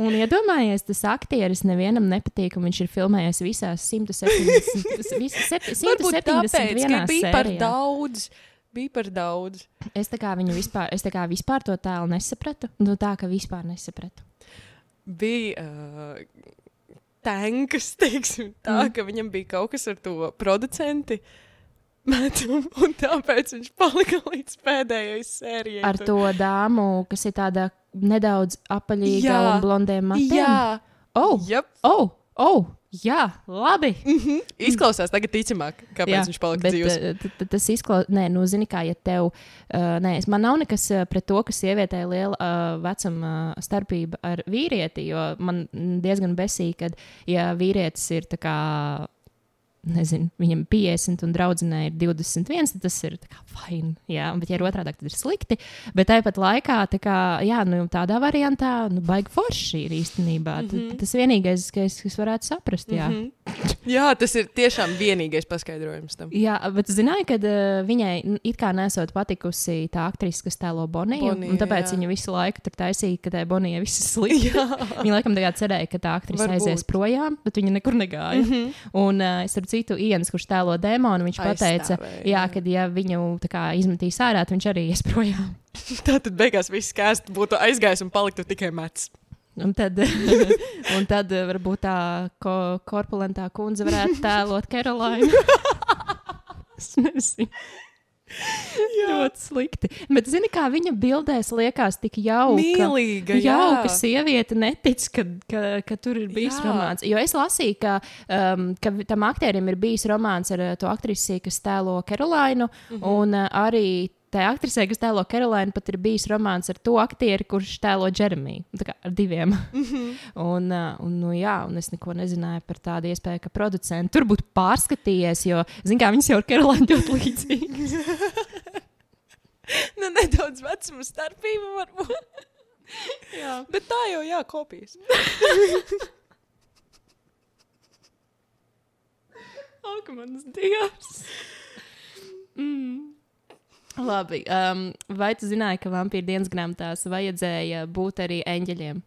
Un iedomājies, tas aktieris nevienam nepatīk, un viņš ir filmējies visās 170, [LAUGHS] visas sep- Varbūt tāpēc, ka 171 bija par daudz. Bija par daudz. Es tā kā viņu vispār, es tā kā vispār to tēlu nesapratu. Nu, tā kā vispār nesapratu. Bija uh, tankas, [LAUGHS] teiksim, tā, Mm. ka viņam bija kaut kas ar to producentu. [LAUGHS] Metumu, un tāpēc viņš palika līdz pēdējai sērijai. Ar to dāmu, kas ir tāda nedaudz apaļīga Jā. un blondiem matiem. Jā, oh, yep. oh, oh, jā, labi. mm -hmm. izklausās tagad ticamāk, kāpēc Jā, viņš palika Bet, dzīves. eh, tas izklausās, nē, nu, zini, kā ja tev, uh, nē, es- man nav nekas eh, pret to, ka sievietei ir liela uh, vecuma uh, starpība ar vīrieti, jo man mm, diezgan besīk, kad, ja vīrietis ir tā kā, nezinu, viņam 50 un draudzenei ir 21, tad tas ir tā jā, bet ja ir otrādi, tad ir slikti, bet tāpat laikā, tā kā, jā, nu, tādā variantā, nu, baigi forši ir īstenībā, mm. -hmm. tas vienīgais, kas, kas varētu saprast, jā. Mm -hmm. Mm -hmm. jā, tas ir tiešām vienīgais paskaidrojums tam. Jā, bet zināju, ka uh, viņai n- it kā nesot patikusi tā aktrise, kas tēlo Boniju. Bonija, un tāpēc jā. viņa visu laiku tur taisīja, ka tai Bonija viss slikti. Viņa laikam tajā cerēja, ka tā aktrise aizies projām, bet viņa nekur negāja. Mm. -hmm. Un uh, citu, Ians, kurš tēlo dēmonu, viņš pateica, Aizstāvēja, jā, jā. ka ja viņu kā izmetīs ārā, tad viņš arī ies projām. [LAUGHS] Tā tad beigās viss skaisti būtu aizgājis un paliktu tikai mets. Un tad, [LAUGHS] un tad uh, varbūt tā ko, korpulentā kundze varētu tēlot Karolīnu. [LAUGHS] es nezinu. [LAUGHS] Ļoti slikti. Bet, zini, kā viņa bildēs liekas tik jauka. Mīlīga, jā. Jauka sieviete netic, ka, ka, ka tur ir bijis Jā. romāns. Jo es lasīju, ka, um, ka tam aktierim ir bijis romāns ar to aktrisi, kas tēlo Karolīnu. Mm. -hmm. Un uh, arī tajā aktrisē, kas tēlo Karolīnu, pat ir bijis romāns ar to aktieri, kurš tēlo Jeremiju. Tā kā ar diviem. Mm -hmm. [LAUGHS] Un, un, nu, jā, un es neko nezināju par tādu iespēju, ka producents tur būtu pārskatījies, jo, zināmā mērā, viņas jau ar Karolīnu ļoti līdzīgas. [LAUGHS] nu, nedaudz vecuma starpība varbūt. [LAUGHS] jā. Bet tā jau, jā, kopijas. Ak, mans dievs! Mm. Labi, um, vai tu zināji, ka vampīra dienas grāmatās vajadzēja būt arī eņģeļiem?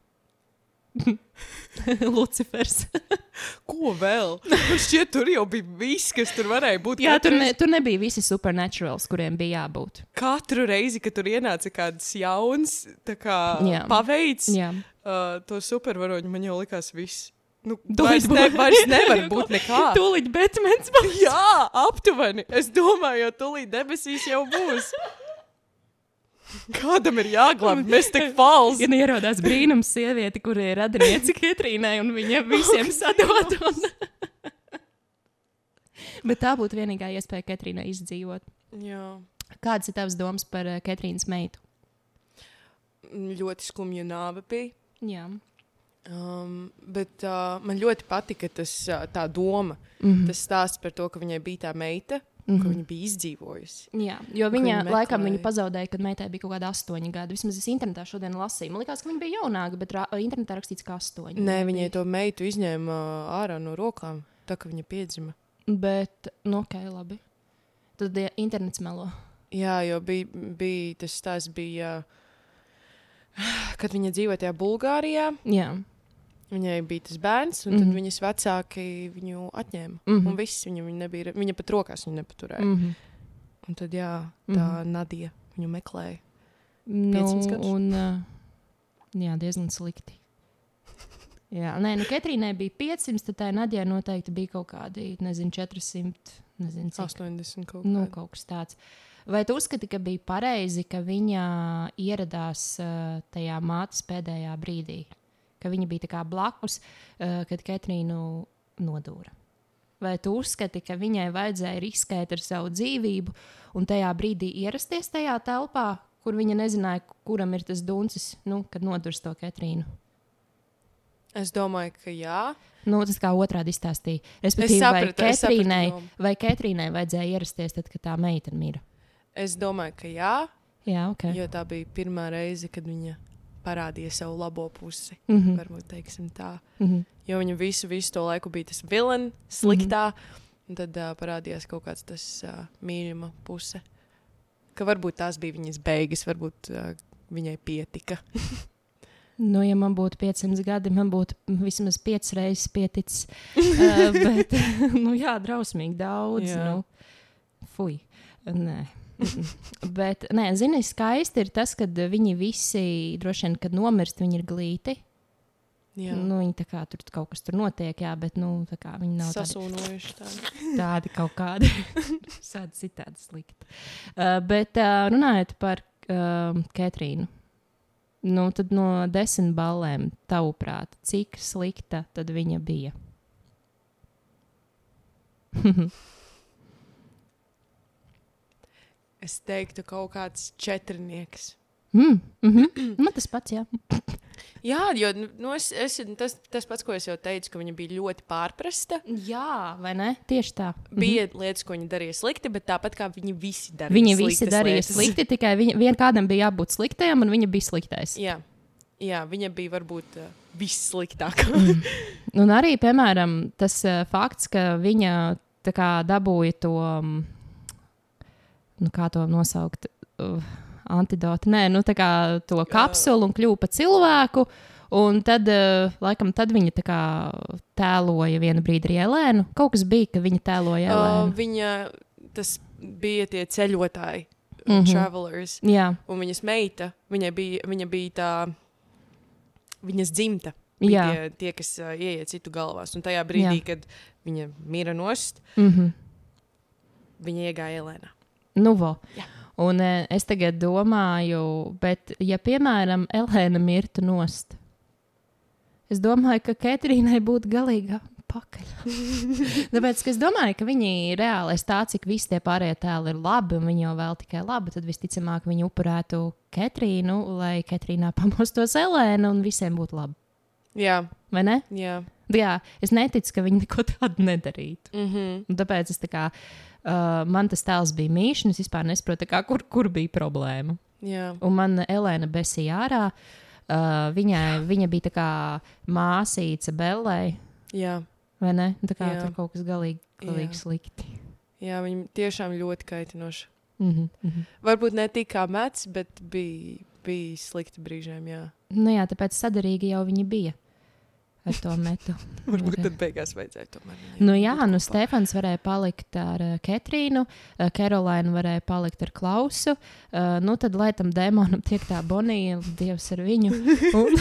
[LAUGHS] Lucifers. Ko vēl? Man šķiet, tur jau bija viss, kas tur varēja būt. Jā, tur, Katru ne, tur nebija visi supernaturāls, kuriem bija jābūt. Katru reizi, kad tur ienāca kāds jauns kā, Jā. paveids, Jā, uh, to supervaroņu man jau likās viss. Nu, Tūlīt ne, vairs [LAUGHS] nevar būt nekā. tūlīt Batmans būs. [LAUGHS] Jā, aptuveni. Es domāju, jo tūlīt debesīs jau būs. Kādam ir jāglābj? [LAUGHS] Mēs tik fals. Ja ierodās brīnums sieviete, kur ir radiniece Katrīnai, un viņa visiem sadod. Un... Bet tā būtu vienīgā iespēja Katrīnai izdzīvot. Jā, Kādas ir tavas domas par uh, Katrīnas meitu? ļoti skumja nāve bija. Jā, Um, bet uh, man ļoti patika tas, uh, tā doma, mm -hmm. tas stāsts par to, ka viņai bija tā meita, mm. -hmm. ka viņa bija izdzīvojusi. Jā, jo viņa viņa laikam meklēja. viņu pazaudēja, kad meitai bija kaut kāda astoņi gadi. Vismaz es internetā šodien lasīju. Man liekas, ka viņa bija jaunāka, bet internetā rakstīts, ka astoņi. Nē, viņai to meitu izņēma uh, ārā no rokām, tā ka viņa piedzima. Bet, nu, ok, labi. Tad ja, internets melo. Jā, jo bija, bija tas stāsts, bija, uh, [SIGHS] kad viņa dzīvoja tajā Bulgārijā. Jā, Viņai bija tas bērns, un mm. -hmm. viņas vecāki viņu atņēma. Mm. -hmm. Un viss viņa, viņa nebija, viņa pat rokās viņu nepaturēja. Mm mm -hmm. -hmm. Un tad, jā, tā Nadija viņu meklēja. nu, 500 gadus. un, uh, jā, diezgan slikti. [LAUGHS] Jā, nē, nu, Katrīnai bija 500, tad tā Nadijai noteikti bija kaut kādi, nezinu, 400, nezinu, cik. 80 kaut Nu, kaut kas tāds. Vai tu uzskati, ka bija pareizi, ka viņa ieradās uh, tajā mātes pēdējā brīdī? Ka viņa bija blakus, uh, kad Katrīnu nodūra. Vai tu uzskati, ka viņai vajadzēja riskēt ar savu dzīvību un tajā brīdī ierasties tajā telpā, kur viņa nezināja, kuram ir tas duncis, nu, kad nodurs to Katrīnu? Es domāju, ka jā. Nu, tas kā otrādi izstāstīja. Vai sapratu, es sapratu Ketrīnai, domu. vai Ketrīnai vajadzēja ierasties tad, kad tā meitene mira? Es domāju, ka jā, Jā, ok. jo tā bija pirmā reize, kad viņa parādīja savu labo pusi. Mm -hmm. Varbūt teiksim tā. Mm -hmm. Jo viņa visu, visu to laiku bija tas vilnis, sliktā. Mm -hmm. Un tad uh, parādījās kaut kāds tas uh, mīļuma puse. Ka varbūt tās bija viņas beigas, varbūt uh, viņai pietika. [LAUGHS] Nu, ja man būtu 500 gadi, man būtu vismaz 5 reizes pieticis. [LAUGHS] uh, bet, [LAUGHS] nu, jā, drausmīgi daudz. Jā. Nu, fuj. Nē. [LAUGHS] Bet, nē, zini, skaisti ir tas, ka viņi visi, droši vien, kad nomirst, viņi ir glīti. Jā, Nu, viņi tā kā tur kaut kas tur notiek, jā, bet nu, kā viņi nav tādi, sasūnojuši [LAUGHS] tādu. tādi kaut kādi. [LAUGHS] Tādi citādi slikti. Uh, bet uh, runājot par uh, Ketrīnu. Nu, tad no desmit balēm, tavuprāt, cik slikta tad viņa bija? Es teiktu, kaut kāds četrnieks. Mm, mm -hmm. Man tas pats, jā. [CLEARS THROAT] Jā, jo nu, es, es, tas, tas pats, ko es jau teicu, ka viņa bija ļoti pārprasta. Jā, vai ne? Tieši tā. Bija mm -hmm. lietas, ko viņa darīja slikti, bet tāpat kā viņi visi darīja. Viņi visi darīja lietas. slikti, tikai viņa, vien kādam bija jābūt sliktajam, un viņa bija sliktais. Jā, jā viņa bija varbūt uh, vissliktākā. [LAUGHS] Un arī, piemēram, tas uh, fakts, ka viņa tā kā, dabūja to, um, nu, kā to nosaukt, uh, antidotu, nē, nu, tā kā to kapsulu un kļuva par cilvēku. Un tad, uh, laikam, tad viņa tā kā tēloja vienu brīdi arī Elēnu. Kaut kas bija, ka viņa tēloja uh, Elēnu. viņa tas bija tie ceļotāji, mm. -hmm. travelers. Jā, Un viņas meita, viņai bija, viņa bija tā, viņas dzimta. Tie, tie, kas uh, ieiet citu galvās. Un tajā brīdī, Jā. kad viņa mira nost, mm -hmm. viņa iegāja Elēnā. Nu, vo. Jā. Un uh, es tagad domāju, bet, ja, piemēram, Elēna mirtu nost, es domāju, ka Ketrīnai būtu galīga pakaļ. [LAUGHS] Tāpēc es domāju, ka viņi reāli ir tā, cik visi tie pārējie tēli ir labi, un viņi jau vēl tikai labi. Tad visticamāk viņi upurētu Ketrīnu, lai Ketrīnā pamostos Elēna un visiem būtu labi. Jā, Vai ne? jā. Jā, es neticu, ka viņi neko tādu nedarītu. Mm -hmm. Tāpēc es tā kā, uh, man tas tēls bija mīļš, un es vispār nesaprotu, kā, kur, kur bija problēma. jā. Un man Elēna besīja ārā. Uh, viņai, viņa bija tā kā māsīca Bellai, jā. vai ne? Tā kā Jā. tur kaut kas galīgi, galīgi Jā. slikti. Jā, viņa tiešām ļoti kaitinoša. Mm -hmm, mm -hmm. Varbūt ne tik kā mets, bet bija, bija slikti brīžiem. Jā. Nu jā, tāpēc sadarīgi jau viņi bija ar to metu. [LAUGHS] Varbūt tad beigās vajadzēja tomēr. Nu, jā, nu Stefans varēja palikt ar uh, Ketrīnu, uh, Karolīna varēja palikt ar Klausu. Uh, nu, tad, lai tam demonam tiek tā bonija, Dievs ar viņu. [LAUGHS] Un,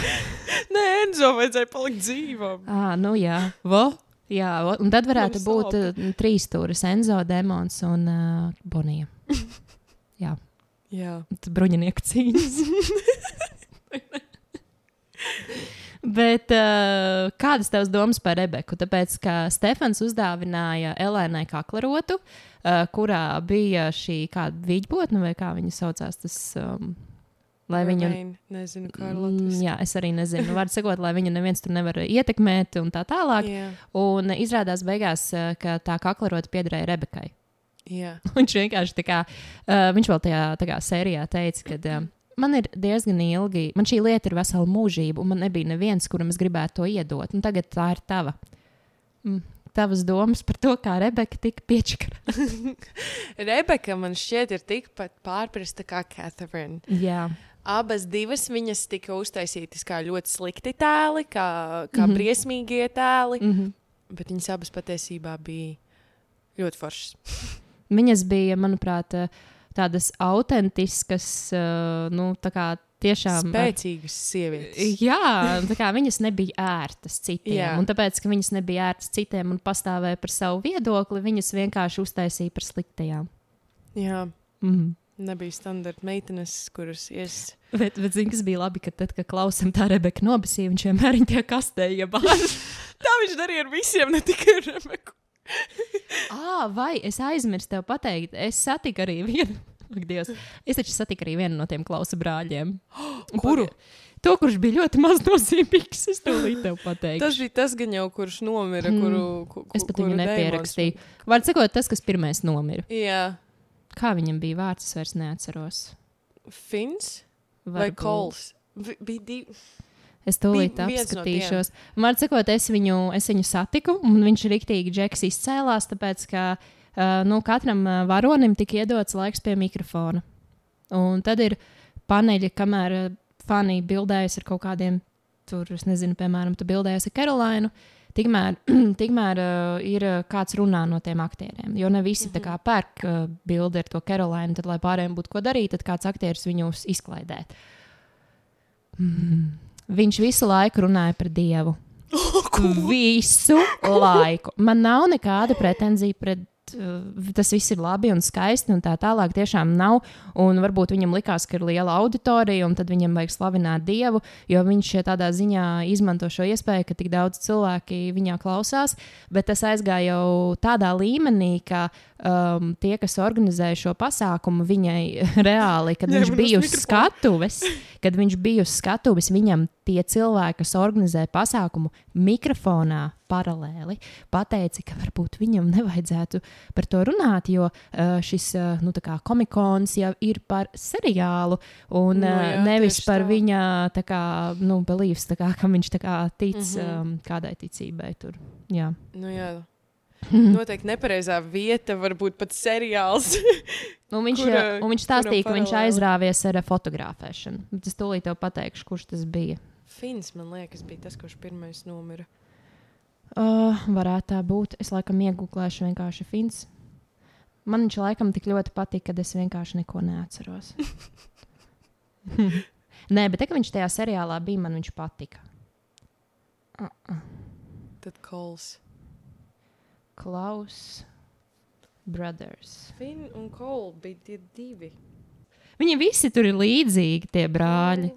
Nē, Enzo vajadzēja palikt dzīvam. à, nu, jā, vo, jā, un tad varētu būt uh, trīs stūris, Enzo, Demons un uh, Bonija. Jā, Jā. bruņinieku cīņas. [LAUGHS] Bet uh, kādas tavas domas par Rebeku? Tāpēc, ka Stefans uzdāvināja Elēnai kaklarotu, uh, kurā bija šī kāda vīģbotne, vai kā viņa saucās, tas, um, lai viņa. Nezinu, kā ar Mm, Latvijas. jā, es arī nezinu. Var sakot, lai viņa neviens tur nevar ietekmēt un tā tālāk. Jā. Un izrādās beigās, uh, ka tā kaklarota piederēja Rebekai. Jā. [LAUGHS] Viņš vienkārši tā kā, uh, viņš vēl tajā kā, sērijā teica, ka uh, man ir diezgan ilgi, man šī lieta ir vesela mūžība, un man nebija neviens, kuram es gribētu to iedot. Un tagad tā ir tava. Mm. Tavas domas par to, kā Rebeka tika piečakarta. [LAUGHS] Rebeka man šķiet ir tikpat pārprasta kā Catherine. Jā, Abas divas viņas tika uztaisītas kā ļoti slikti tēli, kā, kā mm. -hmm. briesmīgie tēli, mm mm -hmm. -hmm. bet viņas abas patiesībā bija ļoti foršas. viņas bija, manuprāt, uh, tādas autentiskas, uh, nu, tā kā tiešām. ar- Spēcīgas sievietes. Jā, viņas nebija ērtas citiem. Jā. Un tāpēc, ka viņas nebija ērtas citiem un pastāvēja par savu viedokli, viņas vienkārši uztaisīja par sliktajām. Jā, Mm. nebija standarta meitenes, kuras ies. Bet, bet zini, kas bija labi, ka tad, kad klausām tā Rebeka nobasīja, viņš vienmēr viņa tie kastē iebāž. [LAUGHS] Tā viņš darīja ar visiem, ne tikai ar Rebeku. [LAUGHS] Ā, vai es aizmirsu tev pateikt, es satiku arī vienu. [LAUGHS] Ak, Dievs. Es taču satiku arī vienu no tiem klausa brāļiem. [GASPS] Kuru? To, kurš bija ļoti maz nozīmīgs, es to līdzi pateikšu. Tas bija tas, gan jau, kurš nomira, Mm. kuru, ku, Es pat viņu nepierakstīju. Vārds sakot, tas, kas pirmais nomira. Jā, Kā viņam bija vārds, es vairs neatceros. Fins vai Varbūt. Kols. Vi- Bija divi. Es tūlīt viens no apskatīšos. Vārds sakot, es viņu, es viņu satiku, un viņš rīktīgi džeks izcēlās, tāpēc, ka uh, nu, katram varonim tika iedots laiks pie mikrofona. Un tad ir paneļi, kamēr fani bildējas ar kaut kādiem, tur, es nezinu, piemēram, tu bildējies ar Karolainu. Tikmēr, [CLEARS THROAT] tikmēr uh, ir kāds runā no tiem aktieriem. Jo ne visi mm -hmm. pērk uh, bildi ar to Karolainu, tad, lai pārējiem būtu ko darīt, tad kāds aktieris viņus izklaidē. Mm. Viņš visu laiku runāja par Dievu. [LAUGHS] Visu laiku. Man nav nekāda pretenzija pret. uh, Tas viss ir labi un skaisti, un tā tālāk tiešām nav. Un varbūt viņam likās, ka ir liela auditorija, un tad viņam vajag slavināt Dievu, jo viņš tādā ziņā izmanto šo iespēju, ka tik daudz cilvēki viņā klausās. Bet tas aizgāja jau tādā līmenī, ka um, tie, kas organizēja šo pasākumu, viņai [LAUGHS] reāli, kad viņš Ņēma bija uz skatuves, kad viņš bija uz skatuves, viņam tie cilvēki, kas organizē pasākumu, mikrofonā paralēli pateica, ka varbūt viņam nevajadzētu par to runāt, jo uh, šis uh, nu, komikons jau ir par seriālu un Nu uh, jā, nevis par tā. viņa kā, nu, beliefs, kā, kam viņš kā tic mm. -hmm. um, kādai ticībai. Tur. Jā. Nu, jā. [LAUGHS] Noteikti nepareizā vieta, varbūt pat seriāls. Un [LAUGHS] viņš, Kura- un viņš stāstīja, ka viņš aizrāvies ar fotografēšanu. Es tūlīt tev pateikšu, kurš tas bija. Fins, man liekas, bija tas, kurš pirmais nomira. Uh, varētu tā būt. Es laikam iegūlēšu vienkārši fins. Man viņš laikam tik ļoti patīk, ka es vienkārši neko neatceros. [LAUGHS] Nē, bet te, viņš tajā seriālā bija, man viņš patika. Uh -uh. Tad Kols. Klaus Brothers. Fin un Kol bija tie divi. Viņi visi tur ir līdzīgi, tie brāļi.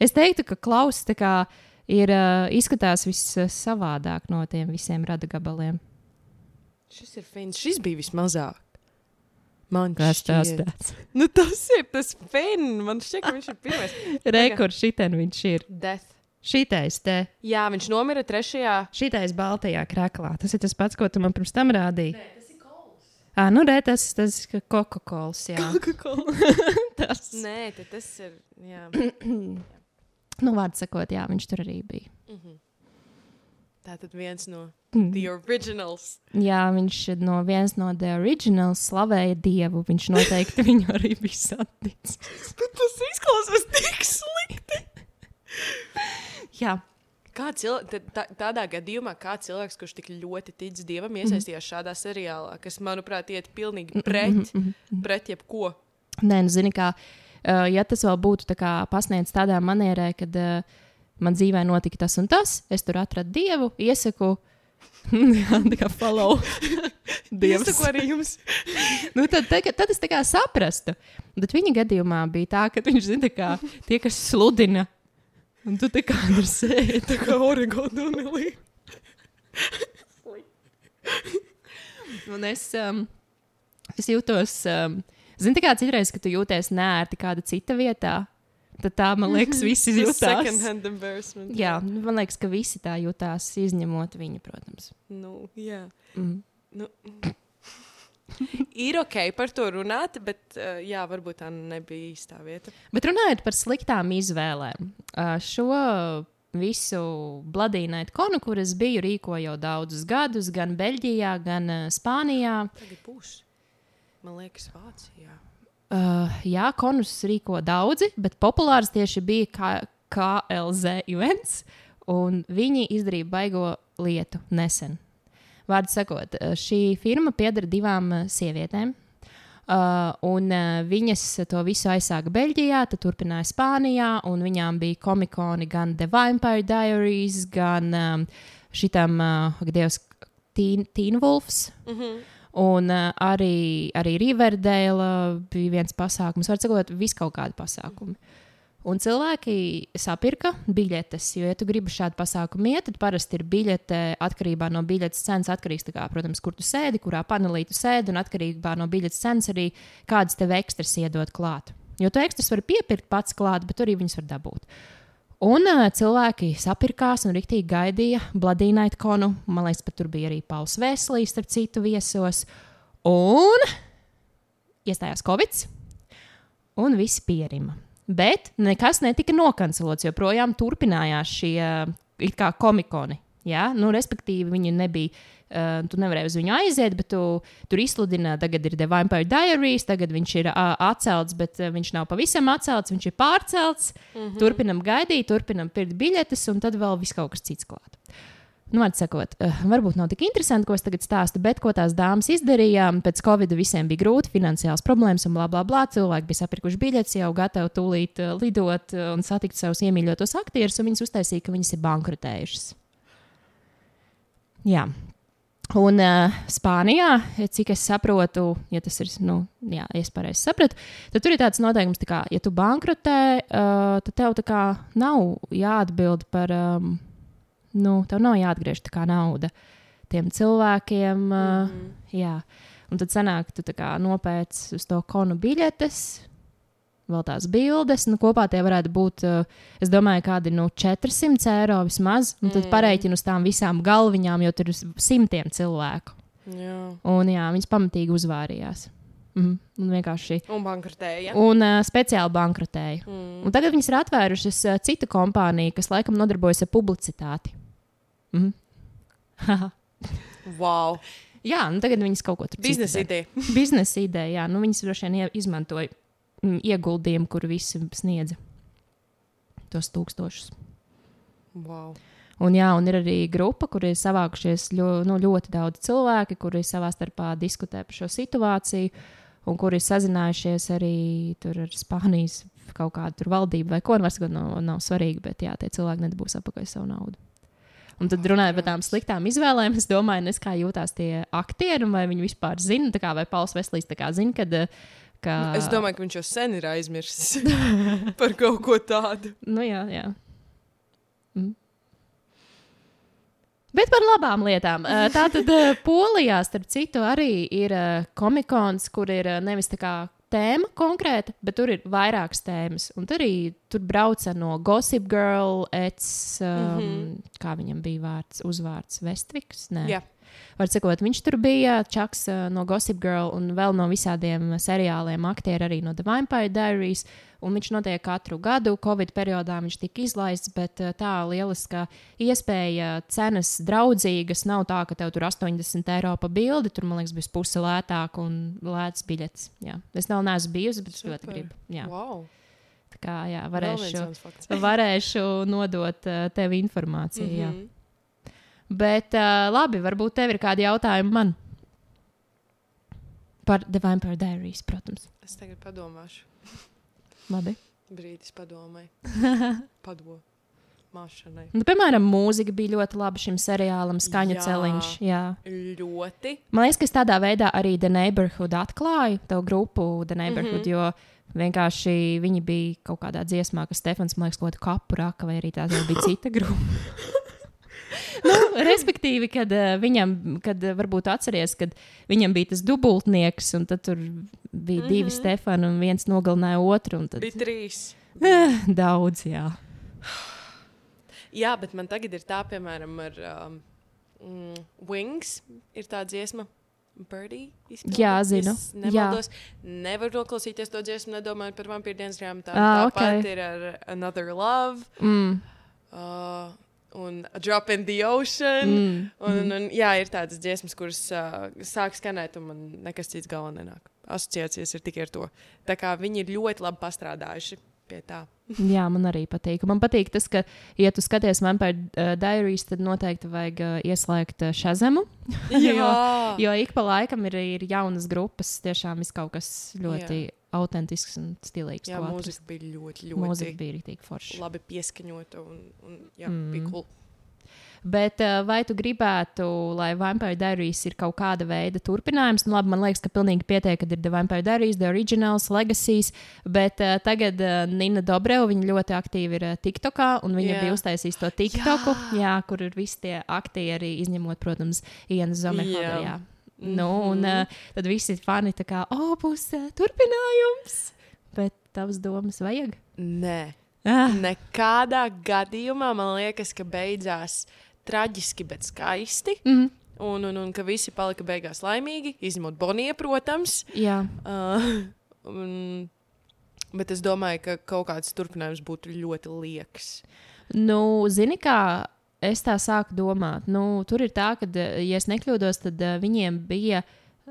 Es teiktu, ka Klaus tā kā ir uh, izskatās vissavādāk no tiem visiem rada gabaliem. Šis ir Fins. Šis bija vismazāk. Man tas šķiet. tāds? [LAUGHS] Nu, tas ir tas Fins. Man šķiet, ka viņš ir pirmais. [LAUGHS] Rekords šitien viņš ir. Death. Šitais te. Jā, viņš nomira trešajā. Šitais baltajā krāklā. Tas ir tas pats, ko tu man pirms tam rādīji. Nē, tas ir kols. Ah, nu, re, tas ir Coca-Cola. [LAUGHS] tas. Nē, tas ir. Jā. [CLEARS THROAT] Nu, vārds sakot, jā, viņš tur arī bija. Mhm. Tā tad viens no Mm. The Originals. Jā, viņš no viens no The Originals slavēja Dievu. Viņš noteikti [LAUGHS] viņu arī bija saticis. Bet tas izklausās tik slikti. [LAUGHS] Jā, Kā cil... tad tā, tādā gadījumā, kā cilvēks, kurš tik ļoti tic dievam, iesaistījās šādā seriālā, kas, manuprāt, iet pilnīgi pret, pret jebko. Nē, nu, zini, kā, uh, ja tas vēl būtu tā kā pasniegts tādā manierē, kad uh, man dzīvē notika tas un tas, es tur atradu dievu, iesaku, jā, [LAUGHS] tā kā follow. [LAUGHS] Dievs. Dievs, arī jums. [LAUGHS] nu, tad, tad, tad es tā kā saprastu. Bet viņa gadījumā bija tā, ka viņš zina, kā tie, kas sludina, un tu tā kā tur sēdi. Tā kā nelī. Un es, um, es jūtos, um, zini, kā citreiz, kad tu jūties nērti kāda cita vietā, tad tā, man liekas, [LAUGHS] visi jutās. Jā, nu, man liekas, ka visi tā jutās, izņemot viņu, protams. Nu, jā. Mm. Nu. [LAUGHS] Ir ok par to runāt, bet uh, jā, varbūt tā nebija īstā vieta. Bet runājot par sliktām izvēlēm, uh, šo visu Bladīnaitu konu, kur es biju, rīkoju jau daudzus gadus, gan Beļģijā, gan uh, Spānijā. Tagad būs. Man liekas, Vācijā. Uh, jā, konus rīko daudzi, bet populārs tieši bija K KLZ events, un viņi izdarīja baigo lietu nesen. Vārdu sakot, uh, šī firma pieder divām uh, sievietēm. Uh, un uh, viņas to visu aizsāka Beļģijā, tad turpināja Spānijā, un viņām bija komikoni gan The Vampire Diaries, gan um, šitam, uh, Dievs, Teen, Teen Wolfs. Mm -hmm. Un uh, arī, arī Riverdale bija viens pasākums, var sakot, vis kaut kādi pasākumi. Un cilvēki sapirka biļetes, jo, ja tu gribi šādu pasākumu iet, tad parasti ir biļete atkarībā no biļetes cenas. Atkarīgs, kā, protams, kur tu sēdi, kurā panelī tu sēdi, un atkarībā no biļetes cenas arī kādas tev ekstras iedod klāt. Jo tu ekstras vari piepirkt pats klāt, bet arī viņas var dabūt. Un uh, cilvēki sapirkās un rīktīgi gaidīja Bladīnaita konu. Man liekas, pat tur bija arī Pauls Vēslīs, starp citu, viesos. Un iestājās Covid, un viss pierima. Bet nekas netika nokancelots, joprojām turpinājās šie it kā komikoni. Ja? Nu, respektīvi, viņi nebija. Uh, tu nevarēji uz viņu aiziet, bet tu tur izsludināji, tagad ir The Vampire Diaries, tagad viņš ir uh, atcelts, bet uh, viņš nav pavisam atcelts, viņš ir pārcelts. Mm -hmm. Turpinam gaidīt, turpinam pirkt biļetes, un tad vēl viss kaut kas cits klāt. Nu, var sakot, uh, varbūt nav tik interesanti, ko es tagad stāstu, bet ko tās dāmas izdarījām. Pēc Covid visiem bija grūti, finansiāls problēmas un bla, bla, bla. Cilvēki bija sapirkuši biļetes, jau gatavi tūlīt uh, lidot uh, un satikt savus iemīļotos aktierus, un viņas uztaisīja, ka viņas ir bankrotējušas. Jā. Un uh, Spānijā, cik es saprotu, ja tas ir, nu, jā, es pareizi sapratu, tad tur ir tāds noteikums, tā kā, ja tu bankrotē, uh, tad tev tā kā nav jāatbild par, um, nu, tev nav jāatgriež tā kā nauda tiem cilvēkiem. Uh, mm -hmm. Jā, un tad sanāk, tu kā nopēc uz to konu biļetes, vēl tās bildes. Nu, kopā tie varētu būt, uh, es domāju, kādi nu, 400 eiro vismaz. Un tad mm. pareiķinu uz tām visām galviņām, jo tur ir simtiem cilvēku. Jā. Un jā, viņas pamatīgi uzvārījās. Mm, un vienkārši. Un bankrotēja. Un uh, speciāli bankrotēja. Mm. Un tagad viņas ir atvērušas uh, citu kompāniju, kas laikam nodarbojas ar publicitāti. Mm. wow! Jā, nu tagad viņas kaut ko tur Biznesa ideja. Biznesa ideja, jā. Nu, viņas droši vien izmantoja ieguldījumu, kur visi sniedza tos tūkstošus. Wow. Un, jā, un ir arī grupa, kur ir savākušies ļo, nu, ļoti daudz cilvēki, kuri savā starpā diskutē par šo situāciju, un kuri ir sazinājušies arī ar Spānijas kaut kādu valdību vai ko. Nu, Varbūt nav, nav svarīgi, bet jā, tie cilvēki nedabūs atpakaļ savu naudu. Un tad runājot par tām sliktām izvēlēm, es domāju, nes kā jūtās tie aktieri, vai viņi vispār zina, kā, vai Pauls Veslīs zina, kad uh, Ka... Es domāju, ka viņš jau sen ir aizmirsis [LAUGHS] par kaut ko tādu. Nu, jā, jā. Mm. Bet par labām lietām. Tā tad [LAUGHS] Polijā, starp citu, arī ir komikons, kur ir nevis tā kā tēma konkrēta, bet tur ir vairākas tēmas. Un tur arī tur brauca no Gossip Girl, ets, um, mm -hmm. kā viņam bija vārds, uzvārds Vestviks. Nē. Yeah. Var sakot, viņš tur bija Čaks uh, no Gossip Girl un vēl no visādiem seriāliem, aktieri arī no The Vampire Diaries. Un viņš notiek katru gadu. Covid periodā viņš tika izlaists, bet uh, tā lieliska iespēja, cenas draudzīgas. Nav tā, ka tev tur 80 eiro pa bildi, tur man liekas, bija puse lētāk un lēts biļets. Jā. Es vēl neesmu bijusi, bet es ļoti gribu. Jā. Wow. Tā kā jā, varēšu, [LAUGHS] varēšu nodot uh, tev informāciju. Mm -hmm. Jā. Bet uh, labi, varbūt tev ir kādi jautājumi man. Par The Vampire Diaries, protams. Es tagad padomāšu. [LAUGHS] Labi. Brīdis padomai. [LAUGHS] Padomu. Māšanai. Nu, piemēram, mūzika bija ļoti laba šim seriālam, skaņu jā, celiņš. Jā, ļoti. Man liekas, ka tādā veidā arī The Neighborhood atklāju to grupu, The Neighborhood, mm -hmm. jo vienkārši viņi bija kaut kādā dziesmā, ka Stefans, man liekas, kaut kādu kapu raka, vai arī tā bija cita grupa. [LAUGHS] nu, respektīvi, kad uh, viņam, kad uh, varbūt atceries, kad viņam bija tas dubultnieks, un tad tur bija mm -hmm. divi mhm. Stefani, un viens nogalināja otru. Tad... Bija trīs. Uh, daudz, jā. jā, bet man tagad ir tā, piemēram, ar um, mm, Wings ir tā dziesma. Birdie, Jā, zinu. Nemaldos. Jā. Nevaru to klausīties, to dziesmu, nedomājot par vampīru dienas grāmatām. Tā, ah, tāpat okay. ir ar Another Love. Mm. Uh, un A Drop in the Ocean. Mm. Un, un, un, jā, ir tādas dziesmas, kuras uh, sāk skanēt, un man nekas cits galvā nenāk. Asociācijas ir tikai ar to. Tā kā viņi ir ļoti labi pastrādājuši pie tā. Jā, man arī patīk. Man patīk tas, ka, ja tu skaties Vampire uh, Diaries, tad noteikti vajag uh, ieslēgt uh, šazemu. [LAUGHS] jo, jo ik pa laikam ir, ir jaunas grupas, tiešām ir kaut kas ļoti. Jā autentisks un stilīgs. Jā, mūzika bija ļoti, ļoti. Mūzika bija rītīgi forša. Labi pieskaņota un, un jā, mm. bija cool. Bet uh, vai tu gribētu, lai Vampire Diaries ir kaut kāda veida turpinājums? Nu, labi, man liekas, ka pilnīgi pietiek, ka ir The Vampire Diaries, The Originals, Legacies. Bet uh, tagad uh, Nina Dobreva, viņa ļoti aktīvi ir uh, TikTokā, un viņa yeah. bija uztaisījusi to TikToku, jā. Jā, kur ir visi tie aktieri, izņemot, protams, Ienu Zomehodu. Nu, un uh, tad visi fani tā kā, oh, būs uh, turpinājums. Bet tavas domas vajag? Nē. Ah, Nekādā gadījumā man liekas, ka beidzās traģiski, bet skaisti. mm, Un, un, un ka visi palika beigās laimīgi, izņemot Boniju, protams. jā, Uh, un, bet es domāju, ka kaut kāds turpinājums būtu ļoti lieks. Nu, zini, kā es tā sāku domāt. Nu, tur ir tā, ka, ja es nekļūdos, tad uh, viņiem bija.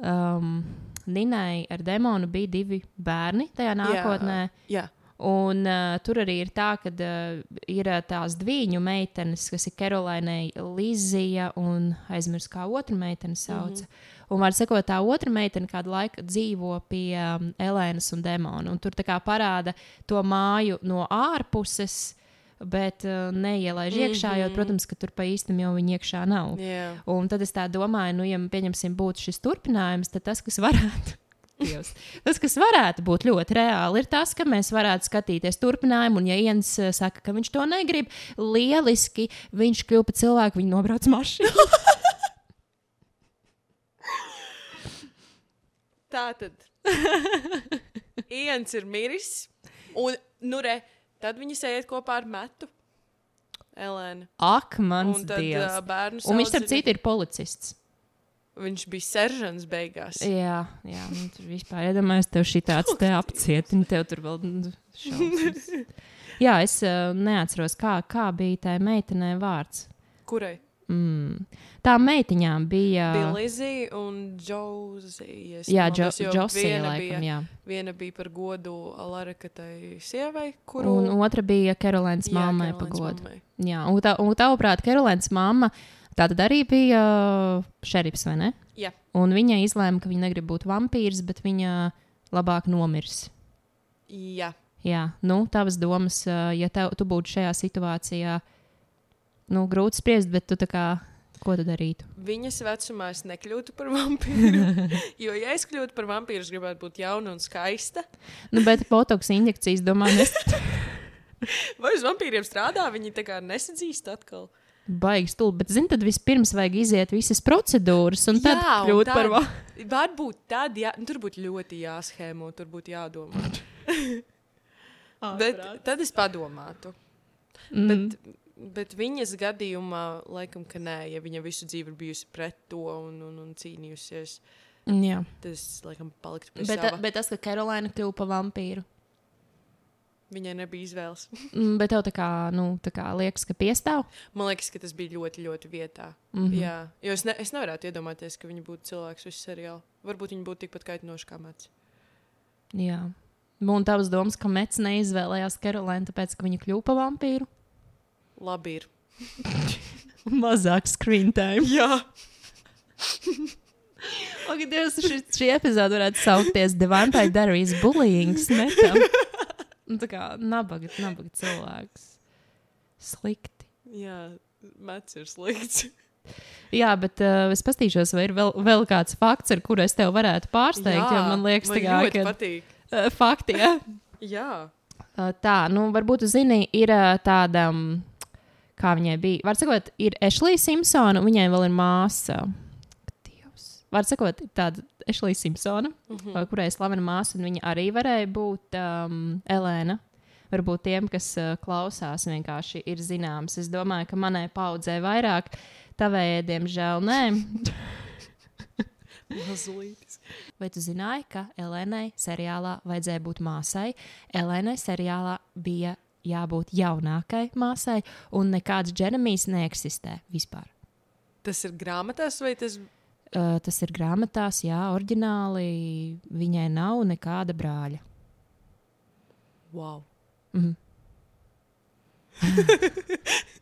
Um, Ninai ar demonu bija divi bērni tajā nākotnē. Jā, Un uh, tur arī ir tā, ka uh, ir tās divu meitenes, kas ir Karolainai, Līzija un aizmirst, kā otra meitene sauc. Mm -hmm. Un, var sakot, tā otra meitene kādu laiku dzīvo pie um, Elēnas un Demona. Un tur kā parāda to māju no ārpuses, bet uh, neielaiž mm -hmm. iekšā, jo, protams, ka tur pa īstam jau viņa iekšā nav. jā. Un tad es tā domāju, nu, ja pieņemsim, būtu šis turpinājums, tad tas, kas varētu. [LAUGHS] Dievs. Tas, kas varētu būt ļoti reāli, ir tas, ka mēs varētu skatīties turpinājumu, un, ja viens uh, saka, ka viņš to negrib, lieliski viņš kļūst par cilvēku, viņa nobrauc mašīnu. [LAUGHS] Tā tad. [LAUGHS] Iens ir miris, un nu re, tad viņi sēž kopā ar Metu. Elēna. Ak, mans Un tad uh, dievs. bērnu Un viņš, starp citu, ir policists. Viņš bija seržants beigās. Jā, jā nu, tur vispār iedomājos, tev šī tāds te apcietini, tev tur vēl šausmas. [LAUGHS] Jā, es uh, neatceros, kā, kā bija tai meitenei vārds. Kurai? Mm. Tā meitiņām bija. Bija Lizija un Džozija. Jā, jo, viena, laikam, bija, jā. viena bija par godu Alarakatai sievai, kuru Un otra bija Karolīnas Jā, mammai pa Karolīnas godu. mammai. Jā, un, tā, un tavuprāt, Karolīnas mamma tā tad arī bija uh, šerifs, vai ne? Jā. Un viņa izlēma, ka viņa negrib būt vampīrs, bet viņa labāk nomirs. Jā. Jā, nu, tavas domas, uh, ja tev, tu būtu šajā situācijā, nu, grūti spriest, bet tu tā kā, ko tu darītu? Viņas vecumā es nekļūtu par vampīru. [LAUGHS] jo, ja es kļūtu par vampīru, es gribētu būt jauna un skaista. Nu, bet botoks injekcijas, domāju, nes... [LAUGHS] Vai uz vampīriem strādā? Viņi tā kā nesadzīst atkal. baigs stulbi. Bet, zini, tad vispirms vajag iziet visas procedūras, un tad Jā, un kļūt tad- par vampīru. [LAUGHS] Varbūt tad, jā, nu, tur būtu ļoti jāschēmo, tur būtu jādomā. Bet tad es padomātu. Mm. Bet, bet viņas gadījumā, laikam, ka nē, ja viņa visu dzīvi ir bijusi pret to un, un, un cīnījusies, Jā. tad es laikam paliktu pie Bet, sava. bet tas, ka Karolīna kļuva par vampīru, Viņai nebija izvēles. [LAUGHS] mm, bet tev tā kā, nu, tā kā liekas, ka piestāv. Man liekas, ka tas bija ļoti, ļoti vietā. Mm -hmm. Jā, jo es, ne, es nevarētu iedomāties, ka viņa būtu cilvēks visu seriālu. Varbūt viņa būtu tikpat kaitinoša kā Mats. Jā. Un tavs domas, ka Mets neizvēlējās Karolīnu, tāpēc, ka viņa kļuva par vampīru? Labi ir. [LAUGHS] Mazāk screen time. Jā, Ok, Dievs, šī, šī epizode varētu saukties The Vampire Diaries Bullying. Nu, tā kā nabaga, nabaga cilvēks. Slikti. jā Mats ir slikts. Jā, bet uh, es paskatīšos, vai ir vēl, vēl kāds fakts, ar kuru es tev varētu pārsteigt. jo man liekas, kā, ļoti ka patīk. uh, fakti. Ja? Jā, Uh, tā, nu, varbūt zināt, ir uh, tāda, um, kā viņai bija. Var sakot, ir Ešlija Simpsona, un viņai vēl ir māsa. Dievs. Var sakot, ir tāda Ešlija Simpsona, mm. -hmm. kurai ir slavena māsa, un viņa arī varēja būt um, Elēna. Varbūt tiem, kas uh, klausās, vienkārši ir zināms. Es domāju, ka manai paudzē vairāk, tavējai, diemžēl, nē. [LAUGHS] mazliet. Vai tu zināji, ka Elēnai seriālā vajadzēja būt māsai? Elēnai seriālā bija jābūt jaunākai māsai, un nekāds Džeremijs neeksistē vispār. Tas ir grāmatās, vai tas Uh, tas ir grāmatās, jā, oriģināli. Viņai nav nekāda brāļa. wow. Mhm. [LAUGHS]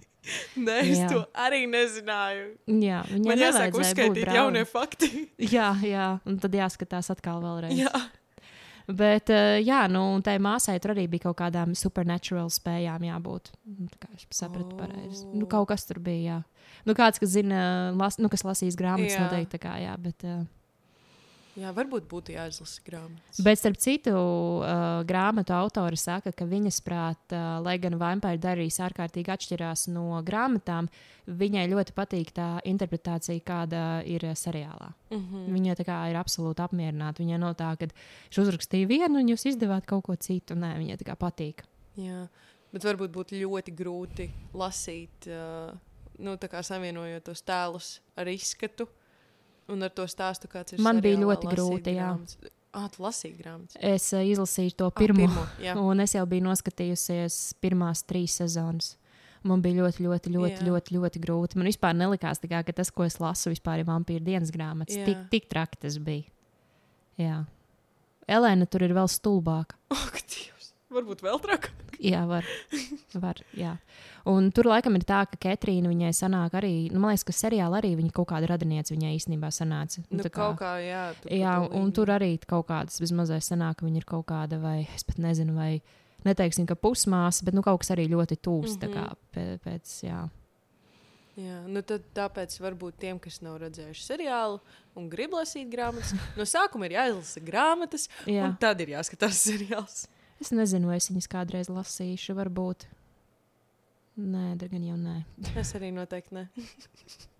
Nē, es Jā. to arī nezināju. Jā, viņai būt uzskaitīt jaunie fakti. [LAUGHS] Jā, jā, un tad jāskatās atkal vēlreiz. Jā, Bet, uh, jā, nu, tai māsai tur arī bija kaut kādām supernatural spējām jābūt. Nu, Tā kā es sapratu, oh. pareizi. Nu, kaut kas tur bija. Jā. Nu, kāds, kas zina, las, nu, kas lasīs grāmatas, Jā. noteikti tā kā, jā. Bet, uh, jā varbūt būtu jāizlasa grāmatas. bet starp citu, uh, grāmatu autori saka, ka viņas prāt, uh, lai gan Vampire Darijas ārkārtīgi atšķirās no grāmatām, viņai ļoti patīk tā interpretācija, kāda ir seriālā. Mm -hmm. Viņa tā kā ir absolūti apmierināta. Viņai nav tā, ka es uzrakstīju vienu, un jūs izdevāt kaut ko citu. Nē, viņai tā kā patīk. Jā. Bet varbūt būtu ļoti grūti lasīt, uh, nu, savienojot tos tēlus ar izskatu un ar to stāstu, kāds ir. Man bija ļoti grūti, jā. grāmatas. Ā, tu lasīji grāmatas. Es uh, izlasīju to pirmo, pirmo, jā. [LAUGHS] un es jau biju noskatījusies pirmās trīs sezonas. Man bija ļoti, ļoti, ļoti, Jā. ļoti, ļoti grūti. Man vispār nelikās, kā, ka tas, ko es lasu, ir vampīra dienas grāmatas. Jā. Tik, tik traki tas bija. Jā. Elēna tur ir vēl stulbāka. [LAUGHS] Dievs! Varbūt vēl trakāk. Jā, var. var jā. Un tur laikam ir tā, ka Ketrīna viņai sanāk arī, nu, man liekas, ka seriālā arī viņa kaut kāda radiniece viņai īstenībā sanāca. Nu, tā kaut kā, jā. Tur Jā, un tur arī kaut kādas bezmazliet sanāk, ka viņa ir kaut kāda, vai es pat nezinu, vai neteiksim, ka pusmāsa, bet nu, kaut kas arī ļoti tūs. Mm Mhm. -hmm. pēc, pēc, jā. Jā, nu tad tāpēc varbūt tiem, kas nav redzējuši seriālu un grib lasīt grāmatas, no sākuma ir jāizlasa grāmatas, Jā. un tad ir jāskatās [LAUGHS] seriāls. Es nezinu, vai es viņas kādreiz lasīšu, varbūt. Nē, gan jau nē. Es arī noteikti ne. [LAUGHS]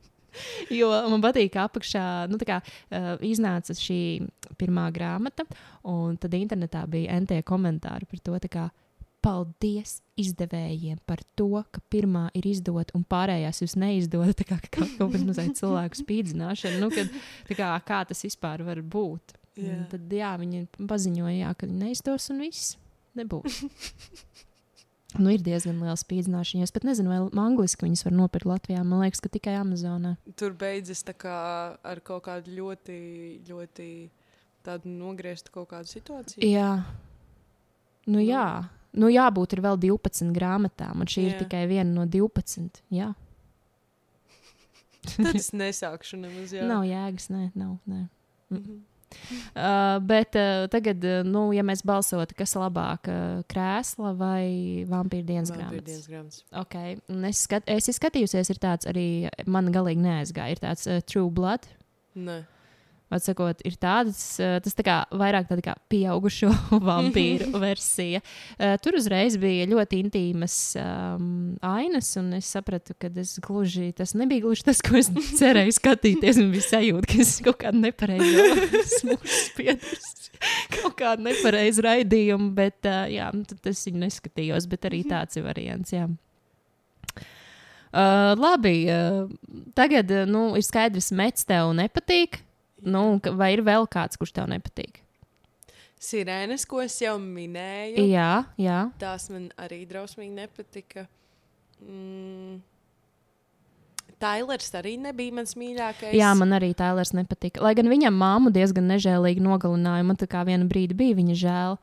Jo man patīk, ka apakšā nu, kā, uh, iznāca šī pirmā grāmata, un tad internetā bija NT komentāri par to. Kā, Paldies izdevējiem par to, ka pirmā ir izdota un pārējās jūs neizdodat. Tā kā, kā kaut kas mazliet cilvēku spīdzināšana, nu, kad, kā, kā tas vispār var būt. Jā. Un Tad jā, viņi paziņoja, jā, ka viņi neizdos un viss nebūs. [LAUGHS] nu, ir diezgan liela spīdzināšana. Es pat nezinu, vai angliski viņas var nopirkt Latvijā. Man liekas, ka tikai Amazonā. Tur beidzas kā ar kaut kādu ļoti, ļoti nogrieztu kaut kādu situāciju. Jā, nu, jā. Nu, jābūt ir vēl 12 grāmatām, un šī jā. Ir tikai viena no 12. Jā, [LAUGHS] Tad es nesākšu nemaz. Jā. nav jēgas, nē, nav. Nē. Mhm. Uh, bet uh, tagad, uh, nu, ja mēs balsotu, kas ir labāk, uh, krēsla vai vampīra dienas grāmatas? Okay. un Es, skat, es skatījusies, ir tāds arī man galīgi neaizgāja. Ir tāds uh, True Blood. Nē. Atsakot, ir tāds, uh, tas tā kā vairāk tāda kā pieaugušo [LAUGHS] vampīru versija. Uh, tur uzreiz bija ļoti intīmas um, ainas, un es sapratu, ka tas gluži, tas nebija gluži tas, ko es cerēju skatīties. Man bija sajūta, ka es kaut kādu nepareizu smūžu spiedus. Kaut kādu nepareizu raidījumu, bet uh, jā, nu, tad es viņu neskatījos, bet arī tāds ir variants. Jā. Uh, labi, uh, tagad nu, ir skaidrs, mets tev nepatīk. Nu, vai ir vēl kāds, kurš tev nepatīk? Sirēnas, ko es jau minēju, Jā, jā. tās man arī drausmīgi nepatika. Mm. Tailers arī nebija mans mīļākais. jā, man arī Tailers nepatika. Lai gan viņam māmu diezgan nežēlīgi nogalināja, man tā kā viena brīdi bija viņa žēl.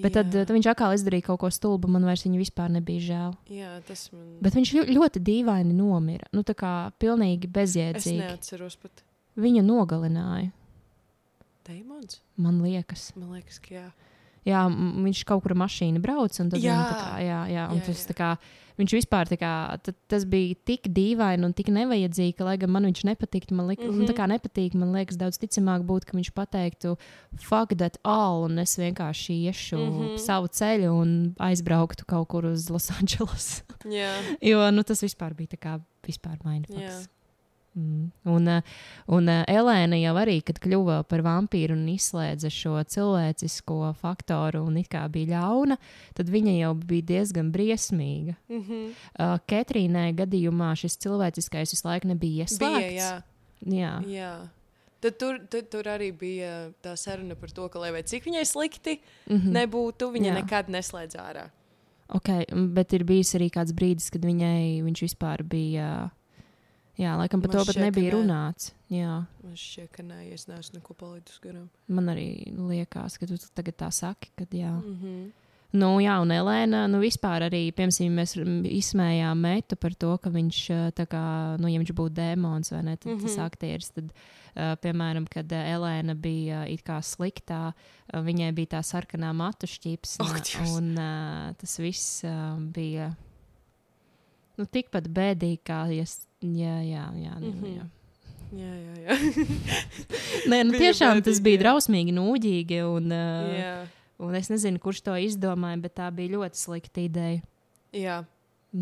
Bet tad, tad viņš atkal izdarīja kaut ko stulbu, man vairs viņa vispār nebija žēl. Jā, tas man. Bet viņš ļo- ļoti dīvaini nomira. Nu, tā kā pilnīgi es bezjēdzīgi. neatceros pat. Viņa nogalināja, Deimons? man liekas. Man liekas, ka jā. Jā, viņš kaut kur mašīna brauc, un Jā. kā, jā, jā, un Jā, tas jā. kā. Viņš vispār kā, tas bija tik dīvaini un tik nevajadzīgi, ka, lai gan man viņš nepatiktu, man, lik, mm -hmm. Tā kā nepatīk, man liekas, daudz ticamāk būtu, ka viņš pateiktu, fuck that all, un es vienkārši iešu mm. -hmm. savu ceļu un aizbrauktu kaut kur uz Losandželos. Jā, [LAUGHS] jo nu, tas vispār bija tā kā vispār mainīgs. Mm. Un, uh, un uh, Elēna jau arī, kad kļuva par vampīru un izslēdza šo cilvēcisko faktoru un it kā bija ļauna, tad viņa jau bija diezgan briesmīga. Mm -hmm. Uh, Ketrīnai gadījumā šis cilvēciskais visu laiku nebija ieslēgts. Bija, jā. jā. jā. Tad tur, tad tur arī bija tā saruna par to, ka, lai cik viņai slikti Mm -hmm. nebūtu, viņa Jā. nekad neslēdz ārā. Okay, bet ir bijis arī kāds brīdis, kad viņai viņš vispār bija. Jā, laikam par to pat nebija nē. runāts. Jā, Man šķiet, ka nē, es neesmu neko palaidus garām. man arī liekas, ka tu tagad tā saki, ka jā. Mm -hmm. Nu, jā, un Elēna, nu, vispār arī, piemēram, mēs izsmējām metu par to, ka viņš, kā, nu, ja viņš būtu dēmons vai ne, tad mm -hmm. tas Mhm. aktieris, tad, uh, piemēram, kad Elēna bija it kā sliktā, viņai bija tā sarkanā matu šķips, Ak, Dievs. un uh, tas viss uh, bija, nu, tikpat bēdīgi, kā, ja, jā, jā, jā, mm Mhm. -hmm. jā. Jā, jā, jā. [LAUGHS] Nē, nu, tiešām tas bēdīgi, bija jā. drausmīgi nūģīgi, un, uh, un es nezinu, kurš to izdomāja, bet tā bija ļoti slikta ideja. jā.